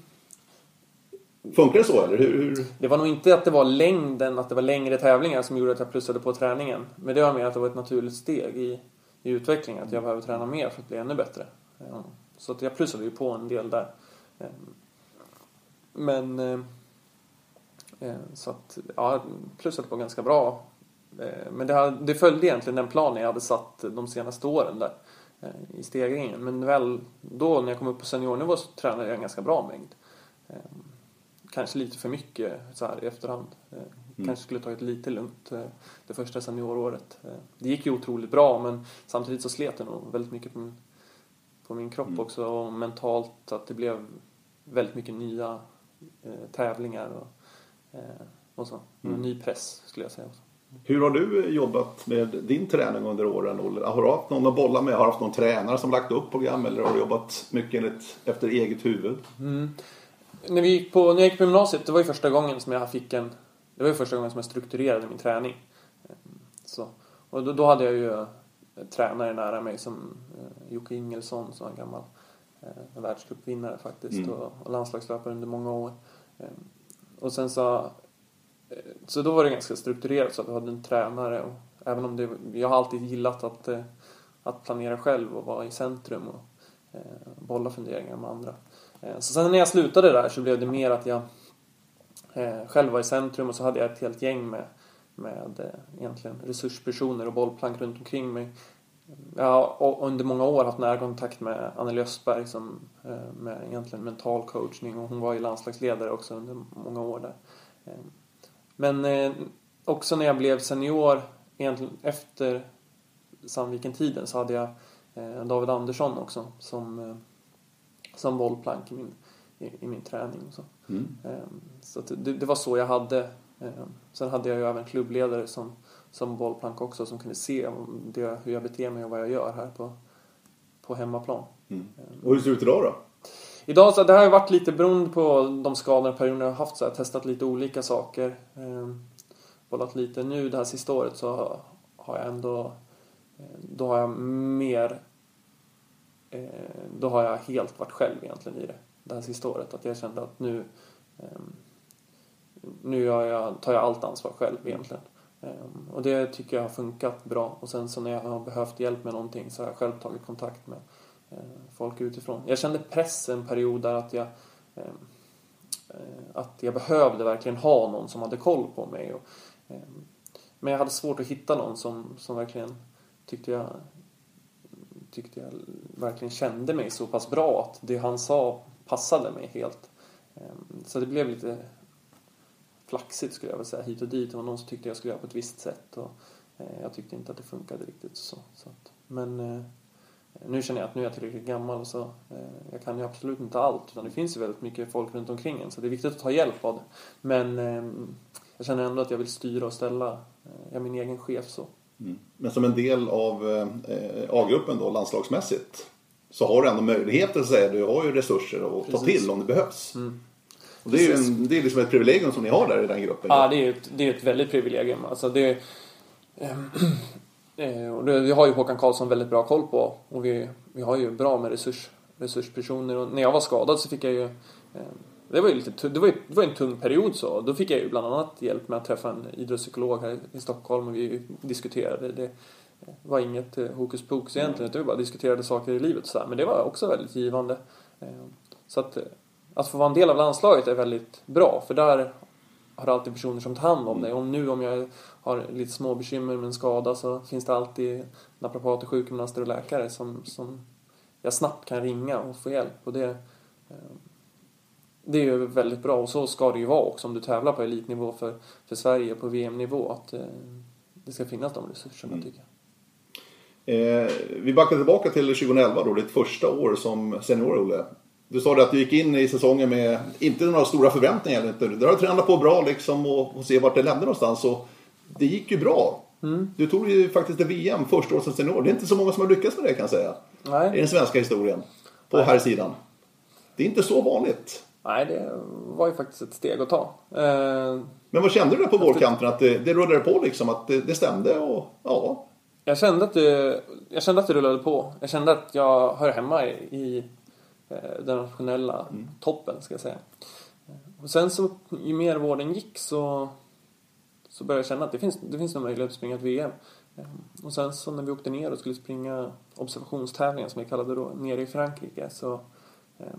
Funkar det så eller hur, hur? Det var nog inte att det var längden, att det var längre tävlingar som gjorde att jag plussade på träningen. Men det var mer att det var ett naturligt steg i, i utvecklingen. Att jag behöver träna mer för att bli ännu bättre. Eh, så att jag plussade ju på en del där. Eh, men... Eh, så att, ja, jag plussade på ganska bra. Men det, det följde egentligen den planen jag hade satt de senaste åren där. I stegringen. Men väl då när jag kom upp på seniornivå så tränade jag en ganska bra mängd. Kanske lite för mycket så här i efterhand. Mm. Kanske skulle tagit lite lugnt eh, det första senioråret. Eh, det gick ju otroligt bra men samtidigt så slet det nog väldigt mycket på min, på min kropp mm. också och mentalt att det blev väldigt mycket nya eh, tävlingar och, och så. Mm. Ny press skulle jag säga. Också. Hur har du jobbat med din träning under åren, Olle? Har du haft någon att bolla med? Har du haft någon tränare som lagt upp program eller har du jobbat mycket enligt, efter eget huvud? Mm. När, vi gick på, när jag gick på gymnasiet, det var ju första gången som jag fick en det var ju första gången som jag strukturerade min träning. Så. Och då, då hade jag ju tränare nära mig som eh, Jocke Ingelsson som var en gammal eh, världscupvinnare faktiskt mm. och, och landslagslöpare under många år. Eh, och sen så eh, så då var det ganska strukturerat så att vi hade en tränare och även om det, jag har alltid gillat att, eh, att planera själv och vara i centrum och eh, bolla funderingar med andra. Så sen när jag slutade där så blev det mer att jag eh, själv var i centrum och så hade jag ett helt gäng med, med eh, egentligen resurspersoner och bollplank runt omkring mig. Jag har under många år haft nära kontakt med Anneli Östberg som eh, med egentligen mental coachning och hon var ju landslagsledare också under många år där. Eh, men eh, också när jag blev senior, egentligen efter Sandviken-tiden så hade jag eh, David Andersson också som, eh, som bollplank i min i, i min träning. Och så mm. Ehm, så det, det, var så jag hade. Ehm, sen hade jag ju även klubbledare som, som bollplank också som kunde se det, hur jag beter mig och vad jag gör här på, på hemmaplan. Mm. Och hur ser det ut idag då? Idag så det har ju varit lite beroende på de skadorna perioder jag har haft så jag har testat lite olika saker. Bollat lite. Nu det här sista året så har jag ändå då har jag mer då har jag helt varit själv egentligen i det. Det här sista året. Att jag kände att nu eh, nu gör jag, tar jag allt ansvar själv egentligen. Ehm, och det tycker jag har funkat bra. Och sen så när jag har behövt hjälp med någonting så har jag själv tagit kontakt med eh, folk utifrån. Jag kände press en period där att jag ehm, eh, att jag behövde verkligen ha någon som hade koll på mig. Och, ehm, men jag hade svårt att hitta någon som, som verkligen tyckte jag tyckte jag verkligen kände mig så pass bra att det han sa passade mig helt. Ehm, så det blev lite flaxigt skulle jag vilja säga hit och dit. Det var någon som tyckte jag skulle göra på ett visst sätt och eh, jag tyckte inte att det funkade riktigt så. så att, men eh, nu känner jag att nu är jag tillräckligt gammal så eh, jag kan ju absolut inte allt utan det finns ju väldigt mycket folk runt omkring en så det är viktigt att ta hjälp av det. Men ehm, jag känner ändå att jag vill styra och ställa. Jag är min egen chef så. Mm. Men som en del av A-gruppen då landslagsmässigt så har du ändå möjligheter att säga. Du har ju resurser att Precis. ta till om det behövs. Mm. Och det är ju en, det är liksom ett privilegium som ni har där i den gruppen. Ja, det är ju ett, det är ett väldigt privilegium. Alltså det, [clears throat] eh, och det, vi har ju Håkan Karlsson väldigt bra koll på och vi, vi har ju bra med resurs, resurspersoner. Och när jag var skadad så fick jag ju eh, det var ju lite, det var, ju, det var en tung period så. Då fick jag ju bland annat hjälp med att träffa en idrottspsykolog här i Stockholm och vi diskuterade. Det var inget eh, hokus pokus egentligen, utan vi bara diskuterade saker i livet så Men det var också väldigt givande. Så att att få vara en del av landslaget är väldigt bra för där har alltid personer som tar hand om dig. Och nu om jag har lite små bekymmer med en skada så finns det alltid naprapater, sjukgymnaster och läkare som, som jag snabbt kan ringa och få hjälp. Och det, eh, det är ju väldigt bra och så ska det ju vara också om du tävlar på elitnivå för, för Sverige på VM-nivå. Att eh, det ska finnas de resurserna mm. tycker jag. Eh, vi backar tillbaka till 2011 då, ditt första år som senior Olle. Du sa det att du gick in i säsongen med inte några stora förväntningar. Inte. Du har tränat på bra liksom och, och se vart det ledde någonstans. Och det gick ju bra. Mm. Du tog ju faktiskt ett VM första året som senior. Det är inte så många som har lyckats med det kan jag säga. Nej. I den svenska historien. På här sidan. Det är inte så vanligt. Nej, det var ju faktiskt ett steg att ta. Eh, Men vad kände du där på vårkanten? Att det, det rullade på liksom? Att det, det stämde och ja? Jag kände, att det, jag kände att det rullade på. Jag kände att jag hör hemma i Eh, den nationella mm. toppen ska jag säga. Och sen så ju mer vården gick så, så började jag känna att det finns, det finns någon möjlighet att springa ett VM. Eh, och sen så när vi åkte ner och skulle springa observationstävlingen som vi kallade då, nere i Frankrike så eh,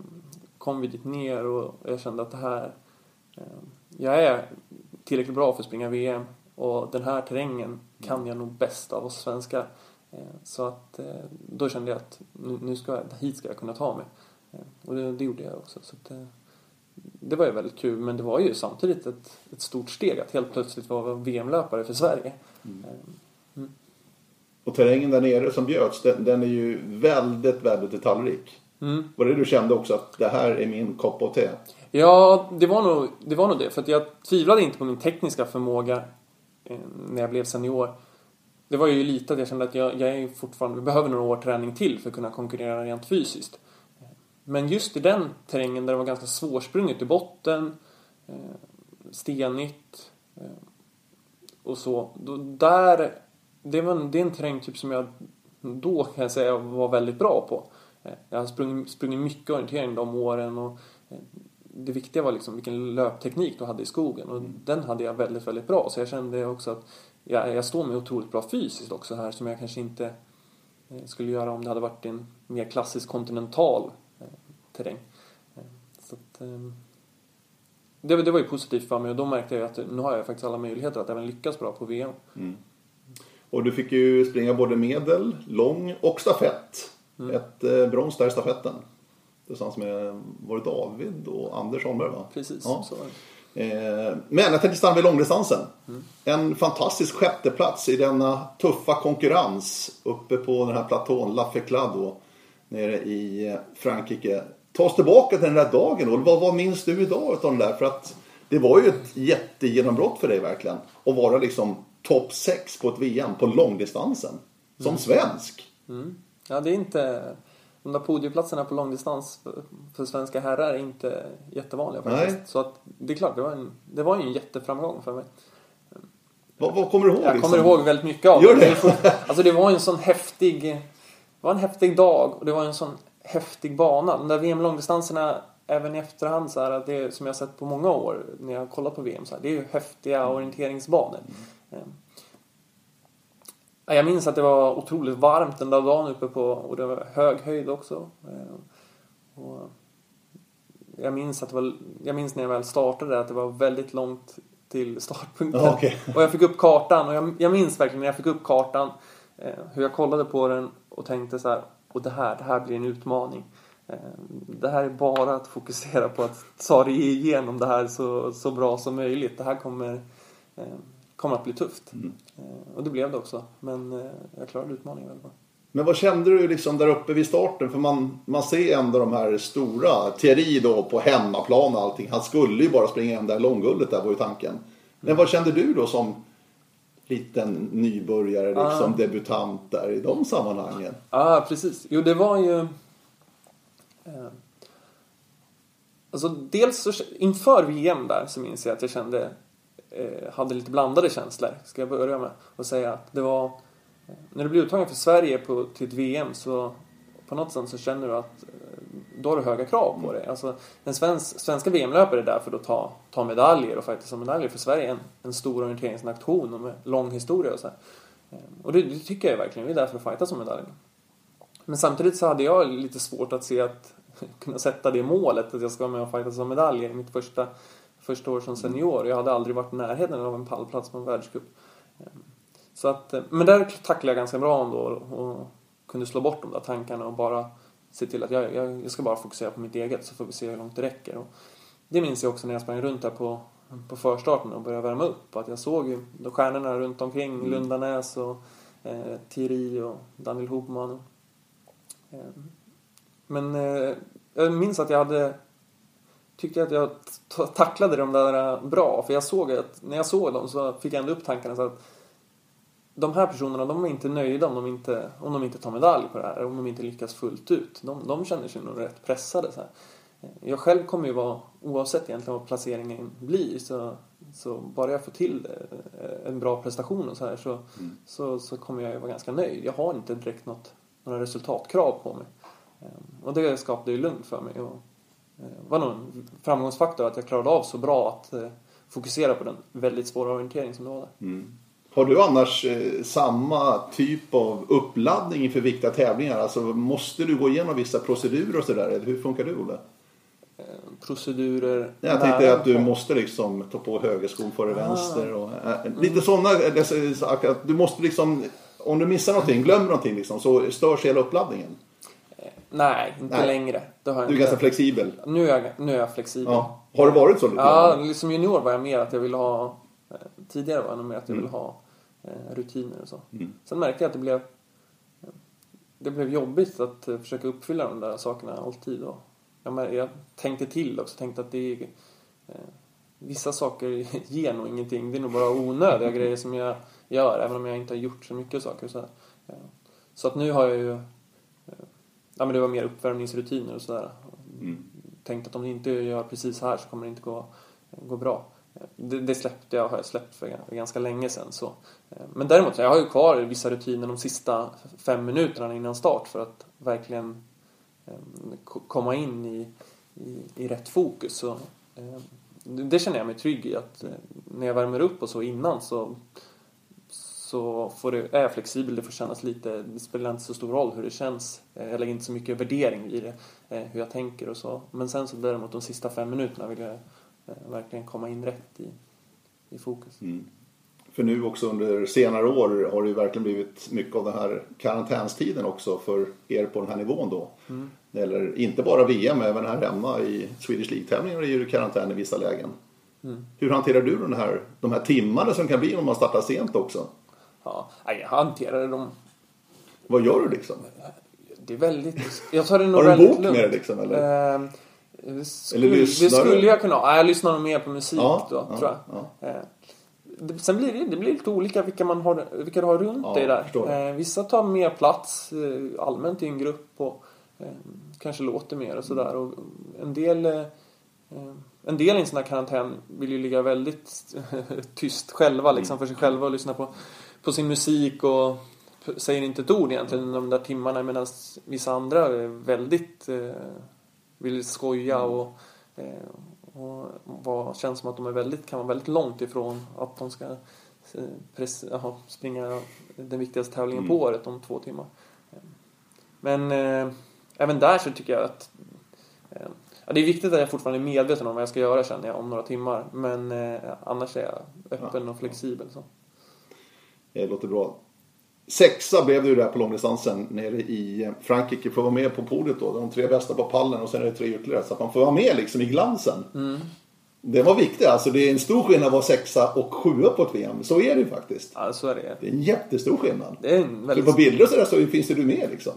kom vi dit ner och jag kände att det här jag är tillräckligt bra för att springa VM och den här terrängen kan jag nog bäst av oss svenskar. Så att då kände jag att nu ska, hit ska jag kunna ta mig. Och det, det gjorde jag också. Så det, eh, det var ju väldigt kul men det var ju samtidigt ett, ett stort steg att helt plötsligt vara VM-löpare för Sverige. Mm. Eh, mm. Och terrängen där nere som bjöds den, den är ju väldigt, väldigt detaljrik. Mm. Var det du kände också att det här är min kopp av te? Ja, det var nog det. Var nog det för jag tvivlade inte på min tekniska förmåga eh, Eh, när jag blev senior. Det var ju lite att jag kände att jag, jag är fortfarande, behöver några år träning till för att kunna konkurrera rent fysiskt. Men just i den terrängen där det var ganska svårsprunget i botten, eh, stenigt eh, och så. Då, där, det, var en, det är en terrängtyp som jag då kan jag säga var väldigt bra på. Jag har sprungit, sprungit mycket orientering de åren och det viktiga var liksom vilken löpteknik du hade i skogen och mm. den hade jag väldigt, väldigt bra. Så jag kände också att jag, jag står med otroligt bra fysiskt också här som jag kanske inte skulle göra om det hade varit en mer klassisk kontinental terräng. Eh, så att, det, det var ju positivt för mig och då märkte jag att nu har jag faktiskt alla möjligheter att även lyckas bra på VM. Mm. Och du fick ju springa både medel, lång och stafett. Mm. Ett eh, brons där i stafetten. Tillsammans med, var det David och Anders Holmberg va? Precis, ja. så. Eh, men jag tänkte stanna vid långdistansen. Mm. En fantastisk sjätteplats i denna tuffa konkurrens uppe på den här platån La Féclade nere i eh, Frankrike ta oss tillbaka till den där dagen. Och vad, vad minns du idag av den där? För att det var ju ett jättegenombrott för dig verkligen. Att vara liksom topp 6 på ett VM på långdistansen. Som mm. svensk. Mm. Ja, det är inte... de där podieplatserna på långdistans för, för svenska herrar är inte jättevanliga faktiskt. Nej. Så att det är klart, det var, en, det var ju en jätteframgång för mig. Vad, vad kommer du ihåg? Jag liksom? kommer ihåg väldigt mycket av Gör det. det? Alltså det var en sån häftig... Det var en häftig dag och det var en sån häftig bana. De där VM-långdistanserna, även i efterhand, så här, att det som jag har sett på många år när jag kollat på VM, så här, det är ju häftiga orienteringsbanor. Eh, Jag minns att det var otroligt varmt den där dagen uppe på, och det var hög höjd också. Eh, Och jag minns att det var, jag minns när jag väl startade att det var väldigt långt till startpunkten. Okej. Och jag fick upp kartan och jag, jag minns verkligen när jag fick upp kartan eh, hur jag kollade på den och tänkte så här, och det här, det här blir en utmaning. Eh, det här är bara att fokusera på att ta dig igenom det här så, så bra som möjligt. Det här kommer, eh, kommer att bli tufft. Mm. Eh, och det blev det också. Men eh, jag klarade utmaningen väldigt bra. Men vad kände du liksom där uppe vid starten? För man, man ser ändå de här stora. Thierry då på hemmaplan och allting. Han skulle ju bara springa hem där långguldet där var ju tanken. Men vad kände du då som liten nybörjare, liksom Ah. debutant där i de sammanhangen? Ja, precis. Jo, det var ju... Eh, alltså, dels så, inför VM där så minns jag att jag kände... Eh, hade lite blandade känslor, ska jag börja med. Och säga att det var... Eh, när du blir uttagen för Sverige på, till ett VM så på något sätt så känner du att eh, då har du höga krav på dig. Alltså, den svensk, svenska VM-löpare är där för att ta, ta medaljer och faktiskt som medaljer för Sverige är en, en stor orienteringsnation och med lång historia och så här. Och det, det tycker jag verkligen. Vi är där för att fighta som medaljer. Men samtidigt så hade jag lite svårt att se att [laughs] kunna sätta det målet att jag ska vara med och fighta som medaljer i mitt första, första år som senior. Jag hade aldrig varit i närheten av en pallplats på en världscup. Ehm, Så att, eh, men där tacklade jag ganska bra ändå och kunde slå bort de där tankarna och bara se till att jag, jag, jag ska bara fokusera på mitt eget så får vi se hur långt det räcker. Och det minns jag också när jag sprang runt där på, på förstarten och började värma upp. Att jag såg ju de stjärnorna runt omkring, Lundanäs och eh, Thierry och Daniel Hopman. Eh, men eh, jag minns att jag hade tyckte att jag tacklade de där bra. För jag såg att när jag såg dem så fick jag ändå upp tankarna så att de här personerna de är inte nöjda om de inte, om de inte tar medalj på det här. Om de inte lyckas fullt ut. De, de känner sig nog rätt pressade. Så här. Jag själv kommer ju vara, oavsett egentligen vad placeringen blir, så, så bara jag får till eh, en bra prestation och så här så, så, så kommer jag ju vara ganska nöjd. Jag har inte direkt något, några resultatkrav på mig. Eh, Och det skapade ju lugn för mig. Och, eh, var nog en framgångsfaktor att jag klarade av så bra att eh, fokusera på den väldigt svåra orientering som det var där. Har du annars eh, samma typ av uppladdning inför viktiga tävlingar? Alltså måste du gå igenom vissa procedurer och sådär? Eller hur funkar du Olle? Eh, Procedurer. Jag tänkte att du måste liksom ta på högerskon före Ah. vänster. Och, äh, lite sådana, att du måste liksom, om du missar någonting, glömmer någonting liksom, så störs hela uppladdningen. Nej, inte Nej. längre. Det har jag Du är inte. ganska flexibel. Nu är jag, nu är jag flexibel. Ja. Har det varit så lite? Ja, som junior var jag mer att jag ville ha... eh, Tidigare var jag nog mer att jag Mm. ville ha eh, rutiner och så. Sen märkte jag att det blev... Det blev jobbigt att eh, försöka uppfylla de där sakerna alltid. Och jag, jag tänkte till också. Tänkte att det är... Eh, vissa saker [laughs] ger nog ingenting. Det är nog bara onödiga grejer som jag gör. Även om jag inte har gjort så mycket saker. Så. Eh, så att nu har jag ju... Ja, men det var mer uppvärmningsrutiner och sådär. Mm. Tänkte att om ni inte gör precis här så kommer det inte gå, gå bra. Det, det släppte jag, har jag släppt för ganska länge sedan. Så. Men däremot, jag har ju kvar vissa rutiner de sista fem minuterna innan start för att verkligen eh, ko- komma in i, i, i rätt fokus. Så, eh, det det känner jag mig trygg i att eh, när jag värmer upp och så innan så så får det, är jag flexibel, det får kännas lite, det spelar inte så stor roll hur det känns. Eh, Jag lägger inte så mycket värdering i det, eh, hur jag tänker och så. Men sen så däremot de sista fem minuterna vill jag eh, verkligen komma in rätt i, i fokus. För nu också under senare år har det ju verkligen blivit mycket av den här karantänstiden också för er på den här nivån då. Mm. Det gäller inte bara VM, även här hemma i Swedish League-tävlingar är ju karantän i vissa lägen. Mm. Hur hanterar du den här, de här timmarna som kan bli om man startar sent också? Ja, nej, jag hanterar dem. Vad gör du liksom? Det är väldigt... Jag tar det nog Har du en bok med dig liksom, eller? Eh, skulle, lyssnar det skulle jag kunna ha. Jag lyssnar nog mer på musik Ja, då, ja, tror jag. ja. Eh, det- Sen blir det, det blir lite olika vilka, man har, vilka du har runt Ja, dig där. Eh, vissa tar mer plats eh, allmänt i en grupp och eh, kanske låter mer och sådär. Och en del eh, en del i en sån här karantän vill ju ligga väldigt [laughs] tyst själva liksom för sig själva och lyssna på, på sin musik och säger inte ett ord egentligen de där timmarna medan vissa andra är väldigt eh, vill skoja och, eh, och vad, känns som att de är väldigt, kan vara väldigt långt ifrån att de ska eh, press, aha, springa den viktigaste tävlingen mm. på året om två timmar. Men eh, även där så tycker jag att eh, ja, det är viktigt att jag fortfarande är medveten om vad jag ska göra känner jag om några timmar. Men eh, annars är jag öppen ja. och flexibel. Så. Det låter bra. Sexa blev det ju där på långdistansen nere i Frankrike. Får vara med på podiet då. De tre bästa på pallen och sen är det tre ytterligare. Så att man får vara med liksom i glansen. Mm. Det var viktigt alltså. Det är en stor skillnad att vara sexa och sjua på ett VM. Så är det ju faktiskt. Ja, så är det. Det är en jättestor skillnad. Det är en väldigt... För på bilder och sådär så finns det du med liksom.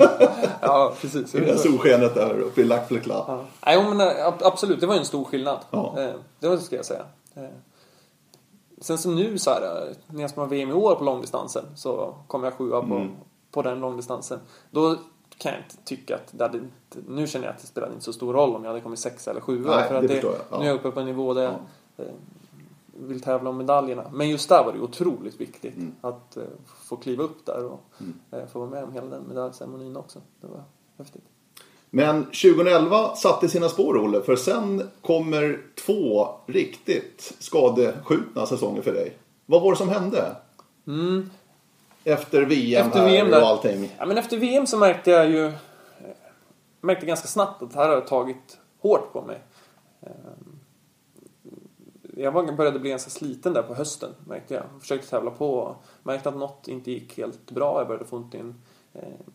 [laughs] ja, precis. I det där solskenet där uppe i Lac ja. Nej, men eh, absolut. Det var ju en stor skillnad. Ja. Eh, det ska jag säga. Eh, sen som nu så här, när jag ha VM i år på långdistansen så kommer jag sjua på, mm. på den långdistansen. Då kan jag inte tycka att det hade nu känner jag att det spelade inte så stor roll om jag hade kommit sexa eller sjua. Nej, för att det, det ja. Nu är jag uppe på en nivå där ja. jag eh, vill tävla om medaljerna. Men just där var det otroligt viktigt mm. att uh, få kliva upp där och mm. uh, få vara med om hela den medaljceremonin också. Det var häftigt. Men 2011 satte sina spår, Olle, för sen kommer två riktigt skadeskjutna säsonger för dig. Vad var det som hände? Mm. Efter VM efter här VM där, och allting. Ja, men efter VM så märkte jag ju märkte ganska snabbt att det här har tagit hårt på mig. Ehm, jag började bli ganska sliten där på hösten märkte jag. Försökte tävla på. Märkte att något inte gick helt bra. Jag började få ont i en, eh,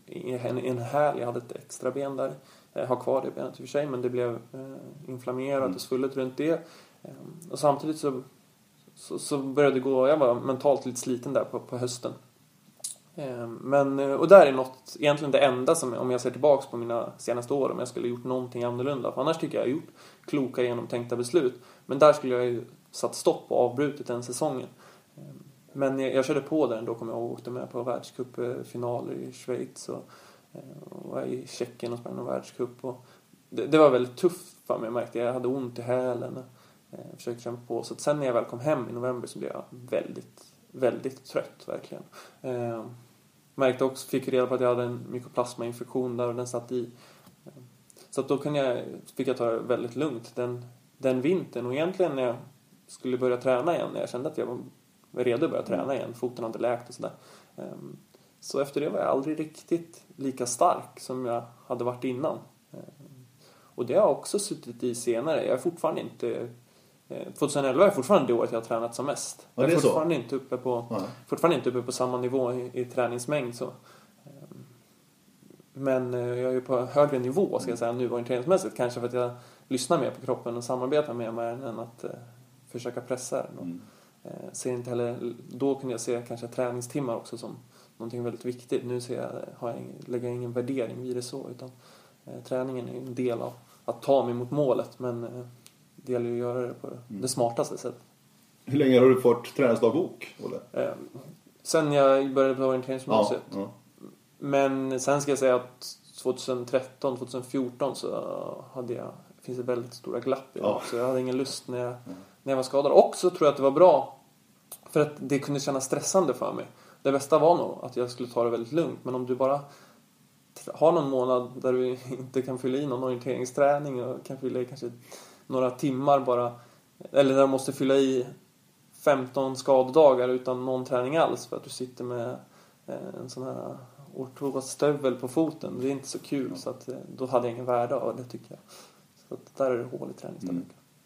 en, en häl. Jag hade ett extra ben där. Jag har kvar det benet i och för sig men det blev eh, inflammerat mm. och svullet runt det. Ehm, och samtidigt så, så, så började det gå, jag var mentalt lite sliten där på, på hösten. Men, eh, och där är något, egentligen det enda som, om jag ser tillbaks på mina senaste år, om jag skulle gjort någonting annorlunda. För annars tycker jag jag har gjort kloka genomtänkta beslut. Men där skulle jag ju satt stopp och avbrutit den säsongen. Men jag, jag körde på där ändå, kommer jag ihåg, åkte med på världscupfinaler i Schweiz och, eh, och var i Tjeckien och sprang någon världscup. Och det, det, var väldigt tufft för mig, jag märkte jag. hade ont i hälen. Jag försökte kämpa på. Så sen när jag väl kom hem i november så blev jag väldigt, väldigt trött verkligen. Eh, Märkte också, fick reda på att jag hade en mykoplasmainfektion där och den satt i. Eh, så att då kunde jag, fick jag ta det väldigt lugnt den, den vintern och egentligen när jag skulle börja träna igen, när jag kände att jag var redo att börja träna igen, foten hade läkt och sådär. Ehm, så efter det var jag aldrig riktigt lika stark som jag hade varit innan. Ehm, och det har jag också suttit i senare. Jag är fortfarande inte 2011 eh, är fortfarande det året jag har tränat som mest. Ja, jag är, är fortfarande inte, uppe på, fortfarande inte uppe på samma nivå i, i träningsmängd. Så. Ehm, men eh, jag är ju på högre nivå ska jag säga nu orienteringsmässigt. Kanske för att jag lyssnar mer på kroppen och samarbetar mer med den än att uh, försöka pressa den. Uh, ser inte heller, då kunde jag se kanske träningstimmar också som någonting väldigt viktigt. Nu ser jag, har jag, lägger jag ingen värdering vid det så utan uh, träningen är en del av att ta mig mot målet men det gäller ju att göra det på mm. det smartaste sättet. Hur länge har du fått träningsdagbok, Olle? Eh, sen jag började på orienteringsgymnasiet. Ja, ja. Men sen ska jag säga att 2013, 2014 så hade jag, finns det väldigt stora glapp i ja. Så jag hade ingen lust när jag, när jag var skadad. Och så tror jag att det var bra för att det kunde kännas stressande för mig. Det bästa var nog att jag skulle ta det väldigt lugnt. Men om du bara har någon månad där du [laughs] inte kan fylla i någon orienteringsträning och kan fylla i kanske några timmar bara. Eller där du måste fylla i 15 skadedagar utan någon träning alls för att du sitter med eh, en sån här ortosstövel på foten. Det är inte så kul så att eh, då hade jag ingen värde av det tycker jag. Så att där är det hål i träningsdagen.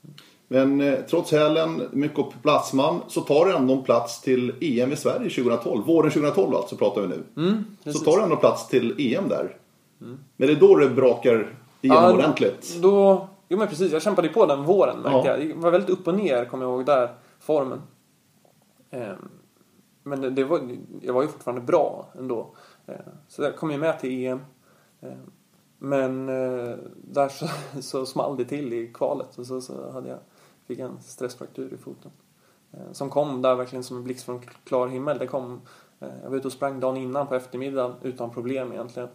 Mm. Men eh, trots hälen, mycket platsman, så tar du ändå plats till EM i Sverige 2012. Våren 2012 alltså pratar vi nu. Mm, så tar du ändå plats till EM där. Mm. Men det är då det brakar igenom ja, ordentligt. Då, Jo men precis, jag kämpade på den våren märkte ja. jag. Det var väldigt upp och ner, kommer jag ihåg, där, formen. Ehm, men det, det, var, jag var ju fortfarande bra ändå. Ehm, så jag kom ju med till EM. Ehm, men eh, där så, så small det till i kvalet och så, så hade jag, fick en stressfraktur i foten. Eh, som kom där verkligen som en blixt från klar himmel. Det kom, eh, jag var ute och sprang dagen innan på eftermiddagen utan problem egentligen.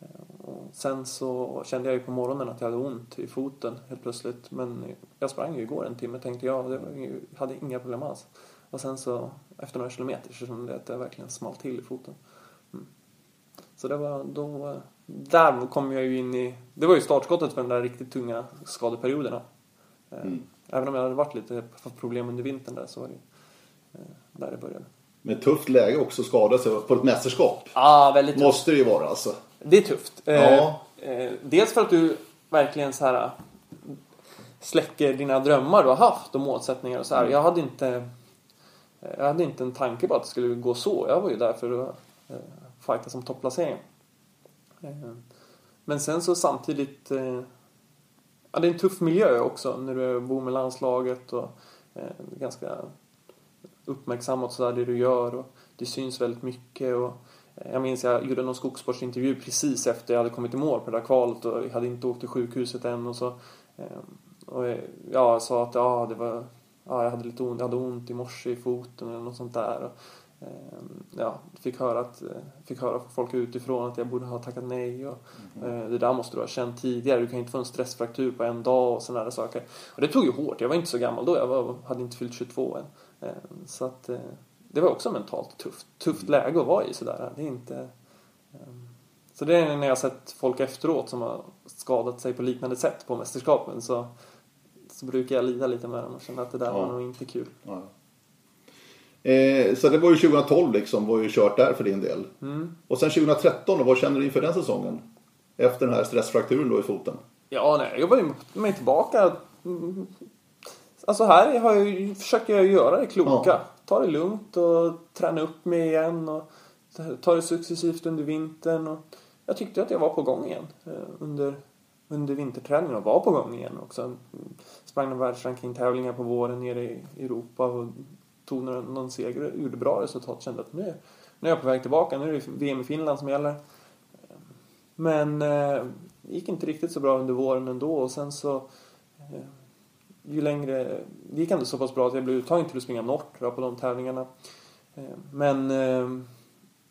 Eh, och sen så kände jag ju på morgonen att jag hade ont i foten helt plötsligt. Men jag sprang ju igår en timme tänkte jag. Det var, hade inga problem alls. Och sen så efter några kilometer så kände jag att det verkligen small till i foten. Mm. Så det var då... Där kom jag ju in i... Det var ju startskottet för den där riktigt tunga skadeperioderna. Mm. Även om jag hade varit lite problem under vintern där så var det eh, där det började. Med tufft läge också skada sig på ett mästerskap. Ja, väldigt tufft. Måste det ju vara alltså. Det är tufft. Eh, Ja. eh, dels för att du verkligen så här släcker dina drömmar du har haft och målsättningar och så här. Jag hade inte jag hade inte en tanke på att det skulle gå så. Jag var ju där för att fighta som topplacering. Men sen så samtidigt ja, det är en tuff miljö också när du bor med landslaget och eh, ganska uppmärksammat sådär det du gör och det syns väldigt mycket och eh, jag minns jag gjorde någon skogssportsintervju precis efter jag hade kommit i mål på det där kvalet och jag hade inte åkt till sjukhuset än och så eh, och jag, ja, jag sa att ja, det var ja, jag hade lite ont, jag hade ont i morse i foten eller något sånt där och, ja, fick höra att fick höra från folk utifrån att jag borde ha tackat nej och eh, det där måste du ha känt tidigare du kan inte få en stressfraktur på en dag och sådana där saker och det tog ju hårt jag var inte så gammal då jag var, hade inte fyllt 22 än Eh, Så att eh, det var också mentalt tufft. Tufft läge att vara i sådär. Det är inte... eh, Så det är när jag har sett folk efteråt som har skadat sig på liknande sätt på mästerskapen så, så brukar jag lida lite med dem och känna att det där Ja. var nog inte kul. Ja. Eh, så det var ju 2012 liksom, var ju kört där för din del. Mm. Och sen 2013 då, vad känner du inför den säsongen? Efter den här stressfrakturen då i foten. Ja, nej, jag ju mig tillbaka. Alltså här har jag, försöker jag göra det kloka. Ja. Ta det lugnt och träna upp mig igen och ta det successivt under vintern. Och jag tyckte att jag var på gång igen eh, under, under vinterträningen och var på gång igen också. Sprang världsrankingtävlingar på våren nere i Europa och tog någon, någon seger och gjorde bra resultat. Kände att nu, nu är jag på väg tillbaka. Nu är det VM i Finland som gäller. Men eh, det gick inte riktigt så bra under våren ändå och sen så eh, ju längre, det gick ändå så pass bra att jag blev uttagen till att springa Nortra på de tävlingarna. Eh, men eh,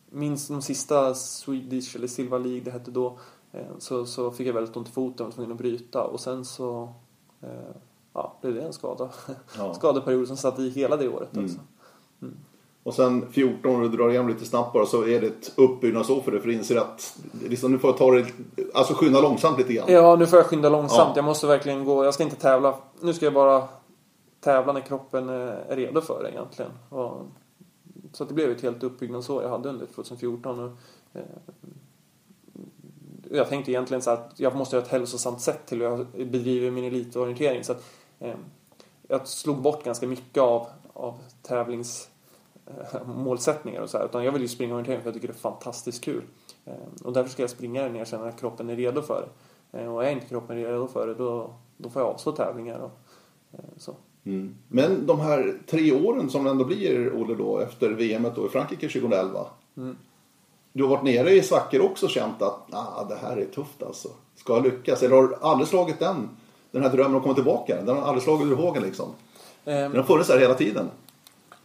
minst de sista Swedish eller Silva League det hette då eh, så, så fick jag väldigt ont i foten och var tvungen att bryta och sen så eh, ja, blev det en skada. Ja. [laughs] Skadeperiod som satt i hela det året Mm. också. Och sen 14 och du drar igen lite snabbt bara så är det ett uppbyggnadsår för dig för du inser att liksom, nu får jag ta det, alltså skynda långsamt lite grann. Ja, nu får jag skynda långsamt. Ja. Jag måste verkligen gå. Jag ska inte tävla. Nu ska jag bara tävla när kroppen är redo för det egentligen. Och, så det blev ett helt uppbyggnadsår jag hade under 2014. Och, eh, jag tänkte egentligen så att jag måste ha ett hälsosamt sätt till hur jag bedriver min elitorientering. Så att, jag slog bort ganska mycket av, av tävlings eh, och så här. Utan jag vill ju springa orientering för jag tycker det är fantastiskt kul. Eh, Och därför ska jag springa när jag känner att kroppen är redo för det. Eh, Och är inte kroppen redo för det då, då får jag avstå tävlingar och eh, så. Mm. Men de här tre åren som det ändå blir, Olle, då, efter VM då i Frankrike 2011. Mm. Du har varit nere i svackor också och känt att ah, det här är tufft alltså. Ska jag lyckas? Eller har du aldrig slagit den, den här drömmen att komma tillbaka? Den har aldrig slagit ur hågen liksom. Eh, Den har funnits där hela tiden.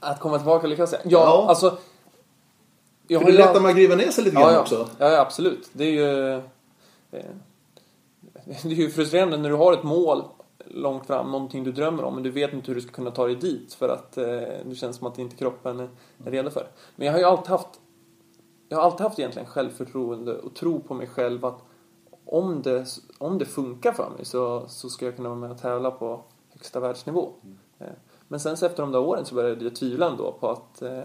Att komma tillbaka lyckas. Ja, Ja. alltså. Jag För det är ju lätt all- att man griver ner sig lite ja, grann ja. också. Ja, ja, absolut. Det är ju... Eh, [laughs] det är ju frustrerande när du har ett mål långt fram, någonting du drömmer om, men du vet inte hur du ska kunna ta dig dit för att eh, det känns som att inte kroppen är, är redo för det. Men jag har ju alltid haft jag har alltid haft egentligen självförtroende och tro på mig själv att om det, om det funkar för mig så, så ska jag kunna vara med och tävla på högsta världsnivå. Eh, Men sen så efter de där åren så började jag tvivla ändå på att eh,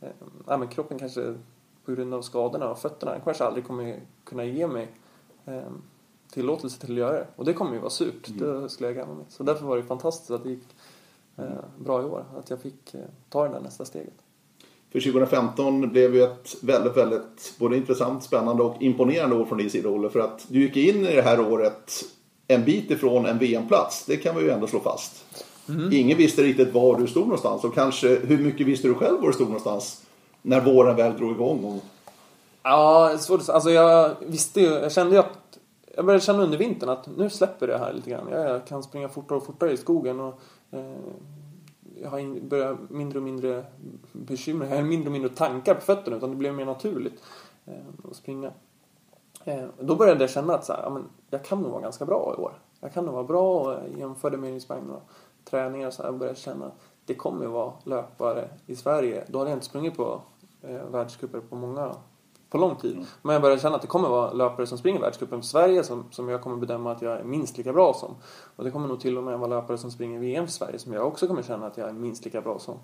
eh, men kroppen kanske på grund av skadorna och fötterna den kanske aldrig kommer kunna ge mig eh, tillåtelse till att göra det. Och det kommer ju vara surt, det skulle jag gräma mig. Så därför var det fantastiskt att det gick eh, bra i år. Att jag fick eh, ta det där nästa steget. För 2015 blev ju ett väldigt, väldigt både intressant, spännande och imponerande år från din sida, Olle. För att du gick in i det här året en bit ifrån en VM-plats. Det kan vi ju ändå slå fast. Ingen visste riktigt var du stod någonstans och kanske hur mycket visste du själv var du stod någonstans när våren väl drog igång. Och... Ja, svårt. Alltså jag visste ju, jag kände ju att jag började känna under vintern att nu släpper det här lite grann. Jag kan springa fortare och fortare i skogen och eh, jag har in, börjat mindre och mindre bekymmer, jag har mindre och mindre tankar på fötterna utan det blev mer naturligt eh, att springa. Eh, då började jag känna att så här, ja, men jag kan nog vara ganska bra i år. Jag kan nog vara bra och jag jämförde med sprang några träningar och så här och började känna att det kommer att vara löpare i Sverige. Då hade jag inte sprungit på eh, världscuper på många på lång tid. Mm. Men jag började känna att det kommer vara löpare som springer världscupen för Sverige som, som jag kommer bedöma att jag är minst lika bra som. Och det kommer nog till och med vara löpare som springer VM för Sverige som jag också kommer känna att jag är minst lika bra som.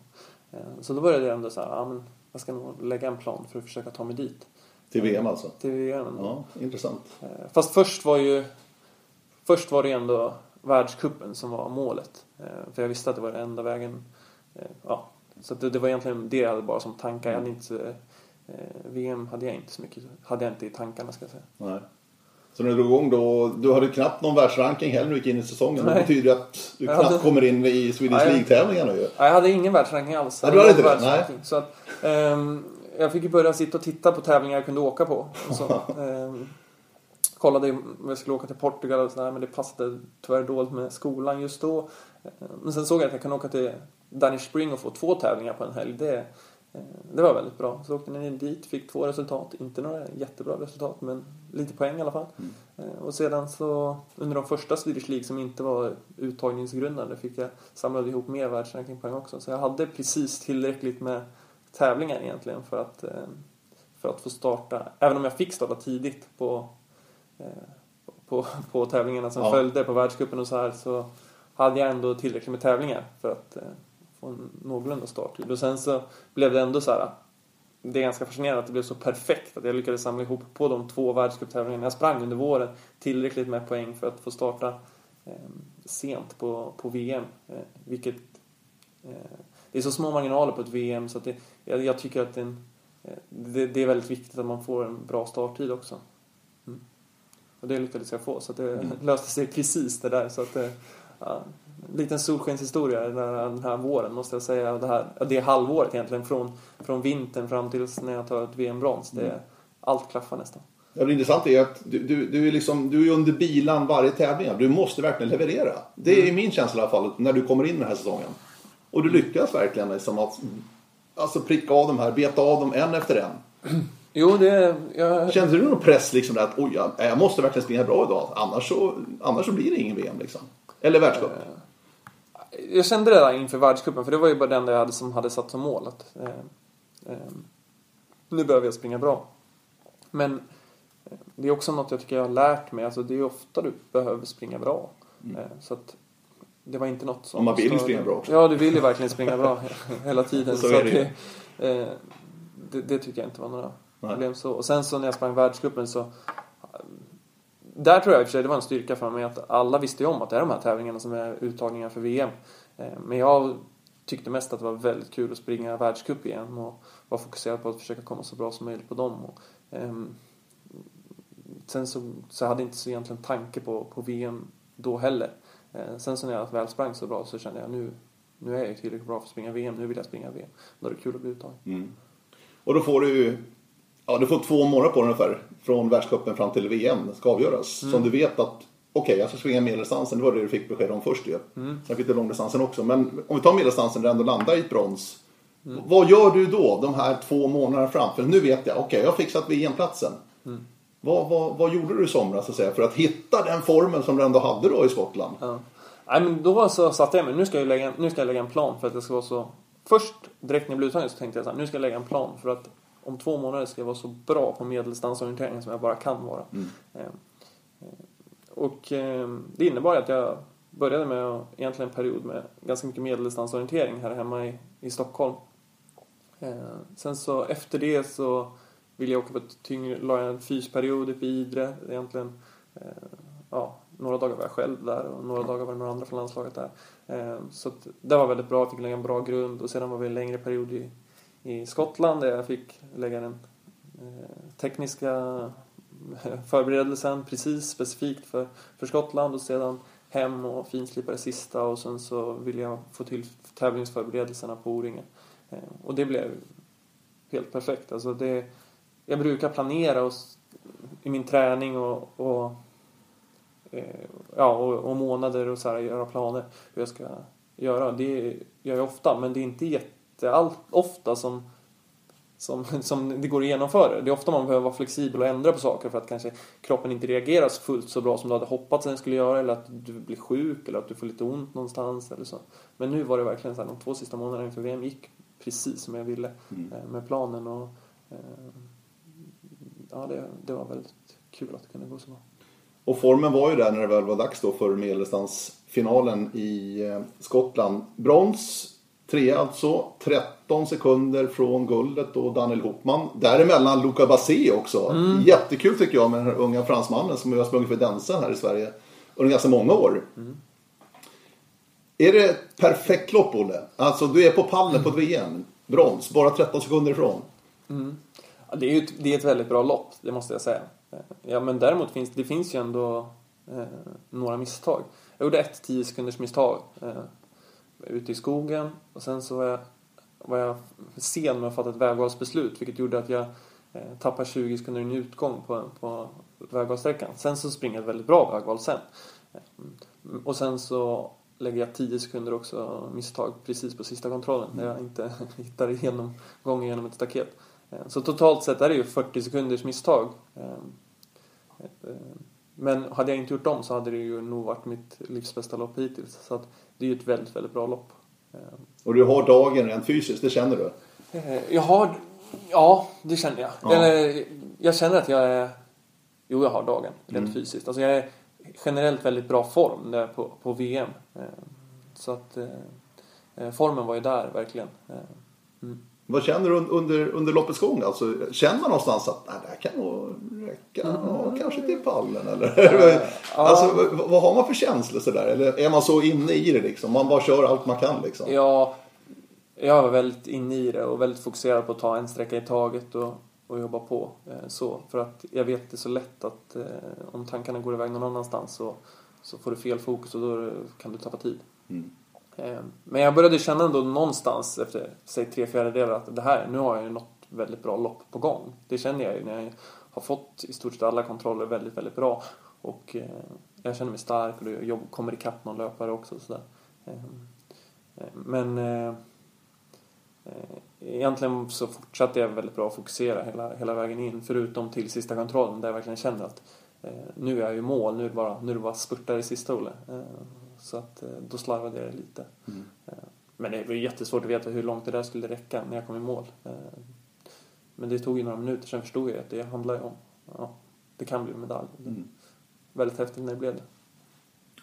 Eh, så då började jag ändå så här, ja men jag ska nog lägga en plan för att försöka ta mig dit. Till VM alltså? Till VM. Ja, intressant. Eh, fast först var ju Först var det ändå världskuppen som var målet. Eh, för jag visste att det var den enda vägen. Ja, så det, det var egentligen det jag hade bara som tankar. Jag hade inte Eh, VM hade jag inte så mycket, hade jag inte i tankarna ska jag säga. Nej. Så när du drog igång då, du hade knappt någon världsranking heller när du gick in i säsongen. Nej. Det betyder att du knappt hade... kommer in i Swedish League-tävlingarna ju. Jag hade ingen världsranking alls. Nej, du hade inte det? Nej. Så att, um, jag fick ju börja sitta och titta på tävlingar jag kunde åka på. Så, um, [laughs] kollade om jag skulle åka till Portugal och sådär, men det passade tyvärr dåligt med skolan just då. Men sen såg jag att jag kan åka till Danish Spring och få två tävlingar på en helg. Det, Eh, det var väldigt bra. Så åkte ni dit, fick två resultat. Inte några jättebra resultat, men lite poäng i alla fall. Mm. Eh, och sedan så, under de första Swedish League som inte var uttagningsgrundande, fick jag samlade ihop mer världsrankingpoäng också. Så jag hade precis tillräckligt med tävlingar egentligen för att, eh, för att få starta. Även om jag fick starta tidigt på, på, på tävlingarna som ja. följde på världscupen och så här, så hade jag ändå tillräckligt med tävlingar för att få en någorlunda starttid. Och sen så blev det ändå så här. Det är ganska fascinerande att det blev så perfekt att jag lyckades samla ihop på de två världscuptävlingarna jag sprang under våren tillräckligt med poäng för att få starta eh, sent på, på VM. Eh, vilket eh, det är så små marginaler på ett VM så att det, jag, jag tycker att det, det, det, är väldigt viktigt att man får en bra starttid också. Mm. Och det lyckades jag få så att det mm. [laughs] löste sig precis det där så att eh, ja, liten solskenshistoria den här våren måste jag säga. Det, här, det halvåret egentligen från, från vintern fram tills när jag tar ett VM-brons. Mm. Allt klaffar nästan. Ja, det intressanta är att du, du, du, är liksom, du är under bilan varje tävling. Du måste verkligen leverera. Det är mm. min känsla i alla fall när du kommer in den här säsongen. Och du lyckas verkligen liksom att alltså, pricka av de här, beta av dem en efter en. [clears throat] Jo, det... Jag... Kände du någon press liksom där att oj, jag, jag måste verkligen springa bra idag. Annars så, annars så blir det ingen VM liksom. Eller världscup. Jag kände det där inför världscupen, för det var ju bara enda jag hade som hade satt som mål. Att, eh, eh, nu behöver jag springa bra. Men eh, det är också något jag tycker jag har lärt mig. Alltså det är ofta du behöver springa bra. Mm. Eh, så att det var inte något som... Om man vill ju springa bra också. Ja, du vill ju verkligen springa bra hela tiden. [laughs] så, så det. Det, eh, det, det tycker jag inte var några Nej. problem så. Och sen så när jag sprang världscupen så där tror jag i och för sig det var en styrka för mig att alla visste ju om att det är de här tävlingarna som är uttagningar för VM. Eh, men jag tyckte mest att det var väldigt kul att springa världscup igen och var fokuserad på att försöka komma så bra som möjligt på dem. Och, um, sen så, så hade jag inte så egentligen tanke på, på VM då heller. Uh, sen så när jag väl sprang så bra så kände jag nu, nu är jag tillräckligt bra för att springa VM, nu vill jag springa VM. Då är det kul att bli uttagen. Mm. Och då får du Ja, du får två månader på dig ungefär. Från världscupen fram till VM ska avgöras. Mm. Som du vet att okej, okay, jag ska springa medeldistansen. Det var det du fick besked om först ju. Mm. Sen fick du långdistansen också. Men om vi tar medeldistansen där du ändå landar i ett brons. Mm. Vad gör du då de här två månaderna fram? För nu vet jag, okej, okay, jag har fixat VM-platsen. Mm. Vad, vad, vad gjorde du i somras så att säga, för att hitta den formen som du ändå hade då i Skottland? Ja. Nej, men då så satte jag mig, nu ska jag, lägga, nu ska jag lägga en plan för att det ska vara så... Först direkt när jag blev uttagen så tänkte jag så här, nu ska jag lägga en plan för att om två månader ska jag vara så bra på medeldistansorientering som jag bara kan vara. Mm. Ehm, eh, och ehm, det innebar att jag började med egentligen en period med ganska mycket medeldistansorientering här hemma i, i Stockholm. Ehm, sen så efter det så ville jag åka på ett tyngre, la jag en fysperiod uppe i Idre. Egentligen, ja, några dagar var jag själv där och några dagar var det några andra från landslaget där. Så det var väldigt bra, jag fick lägga en bra grund och sedan var vi en längre period i, i Skottland där jag fick lägga den eh, tekniska eh, förberedelsen precis specifikt för, för Skottland och sedan hem och finslipa det sista och sen så ville jag få till tävlingsförberedelserna på O-ringen. Eh, och det blev helt perfekt. Alltså det, jag brukar planera och, i min träning och, och ja, och, och, månader och så här, göra planer hur jag ska göra. Det gör jag ofta men det är inte jätte jätteofta som, som, som det går att genomföra. Det är ofta man behöver vara flexibel och ändra på saker för att kanske kroppen inte reagerar fullt så bra som du hade hoppats att den skulle göra eller att du blir sjuk eller att du får lite ont någonstans eller så. Men nu var det verkligen så här, de två sista månaderna inför VM gick precis som jag ville mm. Eh, med planen och eh, ja, det, det var väldigt kul att det kunde gå så bra. Och formen var ju där när det väl var dags då för medeldistansfinalen i eh, Skottland. Brons, tre alltså, 13 sekunder från guldet och Daniel Hopman. Däremellan Luca Basé också. Mm. Jättekul tycker jag med den här unga fransmannen som har sprungit för Densen här i Sverige under ganska många år. Mm. Är det ett perfekt lopp Olle? Alltså du är på pallen på ett VM. Brons, bara 13 sekunder ifrån. Mm. Ja, det, är ju ett, det är ett väldigt bra lopp, det måste jag säga. Ja, men däremot finns det finns ju ändå eh, några misstag. Jag gjorde ett 10 sekunders misstag eh, ute i skogen och sen så var jag, var jag sen med att fatta ett vägvalsbeslut vilket gjorde att jag eh, tappade 20 sekunder i en utgång på, på vägvalssträckan. Sen så springer jag ett väldigt bra vägval sen. Mm, och sen så lägger jag 10 sekunder också misstag precis på sista kontrollen när jag inte [laughs] hittar igenom gången genom ett staket. Eh, så totalt sett är det ju 40 sekunders misstag. Eh, eh, men hade jag inte gjort dem så hade det ju nog varit mitt livs bästa lopp hittills. Så att det är ju ett väldigt, väldigt bra lopp. Och du har dagen rent fysiskt, det känner du? Jag har... Ja, det känner jag. Ja. Eller, jag känner att jag är... Jo, jag har dagen rent mm. fysiskt. Alltså jag är generellt väldigt bra form där på, på VM. Så att formen var ju där verkligen. Mm. Vad känner du under, under loppets gång? Alltså, känner man någonstans att det här kan nog räcka? Mm. Ja, kanske till pallen eller? [laughs] alltså, vad, vad har man för känslor sådär? Eller är man så inne i det liksom? Man bara kör allt man kan liksom? Ja, jag var väldigt inne i det och väldigt fokuserad på att ta en sträcka i taget och, och jobba på. Eh, så, för att jag vet att det är så lätt att eh, om tankarna går iväg någon annanstans så, så får du fel fokus och då kan du tappa tid. Mm. Eh, men jag började känna ändå någonstans efter, säg tre fjärdedelar att det här, nu har jag ju något väldigt bra lopp på gång. Det känner jag ju när jag har fått i stort sett alla kontroller väldigt, väldigt bra. Och eh, jag känner mig stark och jag kommer ikapp någon löpare också. och sådär. Eh, men egentligen så fortsatte jag väldigt bra att fokusera hela, hela vägen in. Förutom till sista kontrollen där jag verkligen kände att nu är jag i mål, nu är det bara, nu är det bara spurtar i sista Olle. Så att eh, då slarvade jag lite. Mm. Eh, men det var jättesvårt att veta hur långt det där skulle räcka när jag kom i mål. Eh, men det tog ju några minuter, sen förstod jag att det handlar ju om, ja, det kan bli medalj. Mm. Väldigt häftigt när det blev det.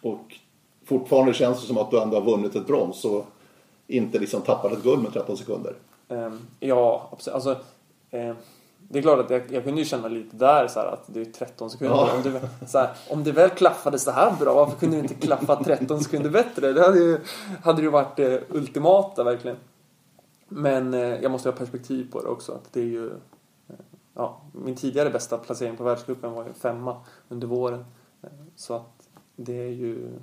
Och fortfarande känns det som att du ändå har vunnit ett brons och inte liksom tappat ett guld med 13 sekunder. Um, ja, absolut. Alltså, um, det är klart att jag, jag kunde ju känna lite där så här, att det är 13 sekunder. Ja. Om, det, så här, om det väl klaffade så här bra, varför kunde det inte klaffa 13 sekunder bättre? Det hade ju, hade ju varit det ultimata verkligen. Men eh, jag måste ha perspektiv på det också. Att det är ju, eh, ja, min tidigare bästa placering på världscupen var ju femma under våren. Eh, så att det är ju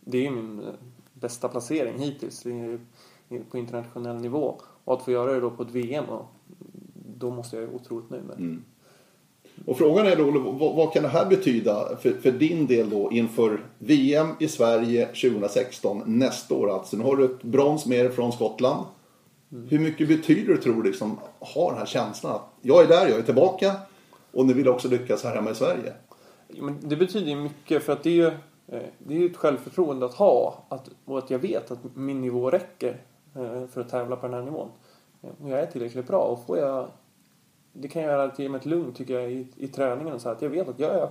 det är min bästa placering hittills på internationell nivå. Och att få göra det då på ett VM och då måste jag vara otroligt nöjd med det. Mm. Och frågan är då, vad, vad, kan det här betyda för, för, din del då inför VM i Sverige 2016 nästa år alltså? Nu har du ett brons med dig från Skottland. Mm. Hur mycket betyder det tror du liksom, ha den här känslan att jag är där, jag är tillbaka och nu vill jag också lyckas här hemma i Sverige? Ja, men det betyder ju mycket för att det är ju eh, det är ju ett självförtroende att ha att, och att jag vet att min nivå räcker eh, för att tävla på den här nivån. Eh, jag är tillräckligt bra och får jag det kan göra att ge mig ett lugn tycker jag i, i träningen. Så att jag vet att jag är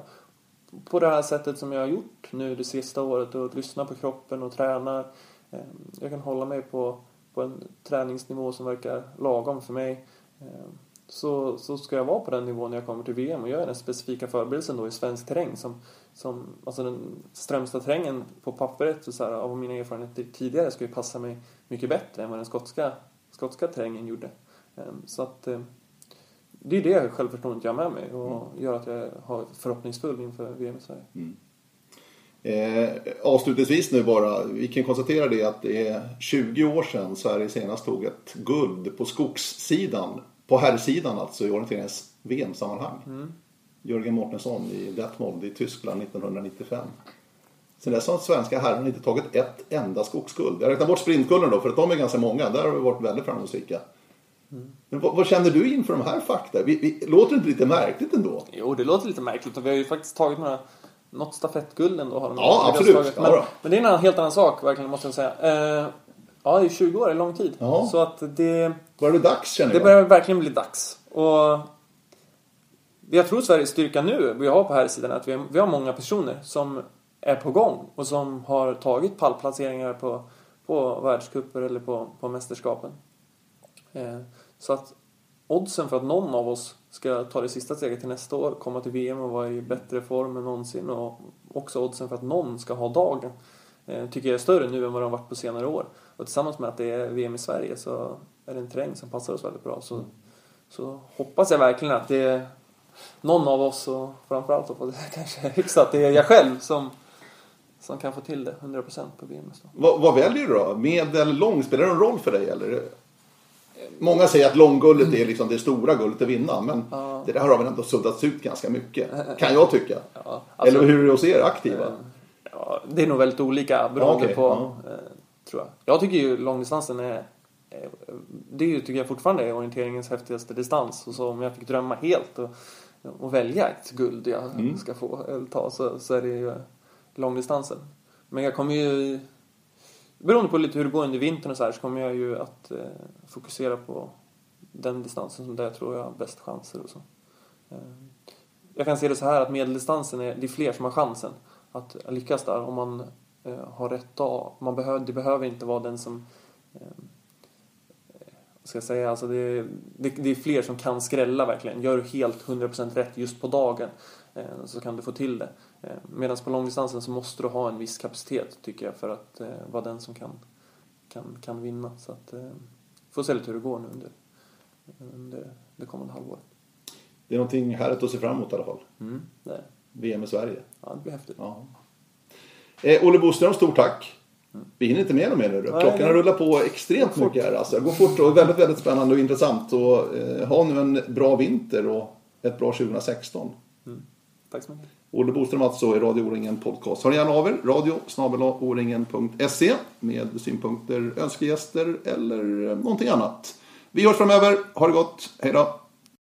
på det här sättet som jag har gjort nu det sista året och lyssnar på kroppen och tränar. Ehm, jag kan hålla mig på, på en träningsnivå som verkar lagom för mig. Ehm, så, så ska jag vara på den nivån när jag kommer till VM och gör den specifika förberedelsen då i svensk terräng. Som, som, alltså den strömsta terrängen på pappret och så här, av mina erfarenheter tidigare ska ju passa mig mycket bättre än vad den skotska, skotska terrängen gjorde. Ehm, så att det är det självförtroendet jag har med mig och mm. gör att jag har förhoppningsfull inför VM i Sverige. Mm. Eh, avslutningsvis nu bara, vi kan konstatera det att det är 20 år sedan Sverige senast tog ett guld på skogssidan, på herrsidan alltså i orienteringens VM-sammanhang. Mm. Jörgen Mårtensson i Detmold i Tyskland 1995. Sen dess har svenska herrarna inte tagit ett enda skogsguld. Jag räknar bort sprintgulden då för att de är ganska många. Där har vi varit väldigt framgångsrika. Men vad, vad, känner du inför de här fakta? Vi, vi, låter det inte lite märkligt ändå? Jo, det låter lite märkligt och vi har ju faktiskt tagit några något stafettguld ändå har de Ja, absolut. Men, ja, men, det är en helt annan sak, verkligen, måste jag säga. Eh, ja, det är 20 år, det är lång tid. Ja. Så att det... Börjar det dags, känner jag? Det börjar verkligen bli dags. Och jag tror Sveriges styrka nu, vi har på här sidan, att vi har, vi har många personer som är på gång och som har tagit pallplaceringar på, på världscuper eller på, på mästerskapen. Eh, så att oddsen för att någon av oss ska ta det sista steget till nästa år, komma till VM och vara i bättre form än någonsin och också oddsen för att någon ska ha dagen eh, tycker jag är större nu än vad de varit på senare år. Och tillsammans med att det är VM i Sverige så är det en terräng som passar oss väldigt bra. Så, så hoppas jag verkligen att det är någon av oss och framförallt då [laughs] kanske hyfsat det är jag själv som, som kan få till det 100% på VM. Vad, vad väljer du då? Medel, lång? Spelar det någon roll för dig eller? Många säger att långguldet är liksom det stora guldet att vinna. Men ja. det där har väl ändå suddats ut ganska mycket. Kan jag tycka. Ja, alltså, Eller hur är det hos er aktiva? Eh, ja, det är nog väldigt olika beroende okay, på. Eh, tror jag. jag tycker ju långdistansen är det tycker jag fortfarande är orienteringens häftigaste distans. Och så om jag fick drömma helt och, och välja ett guld jag mm. ska få eller ta så, så är det ju långdistansen. Men jag kommer ju Beroende på lite hur det går under vintern och så här så kommer jag ju att eh, fokusera på den distansen som där jag tror jag har bäst chanser och så. Eh, jag kan se det så här att medeldistansen är, det är fler som har chansen att lyckas där om man eh, har rätt dag. Man behöver, det behöver inte vara den som eh, ska jag säga, alltså det, det, det, är fler som kan skrälla verkligen. Gör du helt 100% rätt just på dagen eh, så kan du få till det. Eh, Medan på långdistansen så måste du ha en viss kapacitet tycker jag för att eh, vara den som kan, kan, kan vinna. Så att, eh, får se lite hur det går nu under, under det kommande halvåret. Det är någonting härligt att se fram emot i alla fall. Mm, det är. VM i Sverige. Ja, det blir häftigt. Ja. Eh, Olle Boström, stort tack. Mm. Vi hinner inte med mer nu. Klockan har rullat på extremt mycket här. Alltså. Det går fort och väldigt, väldigt spännande och intressant. Och, eh, ha nu en bra vinter och ett bra 2016. Mm. Tack så mycket. Olle Boström alltså i Radio O-ringen Podcast. Hör gärna av er, radio med synpunkter, önskegäster eller någonting annat. Vi hörs framöver. Ha det gott. Hej då!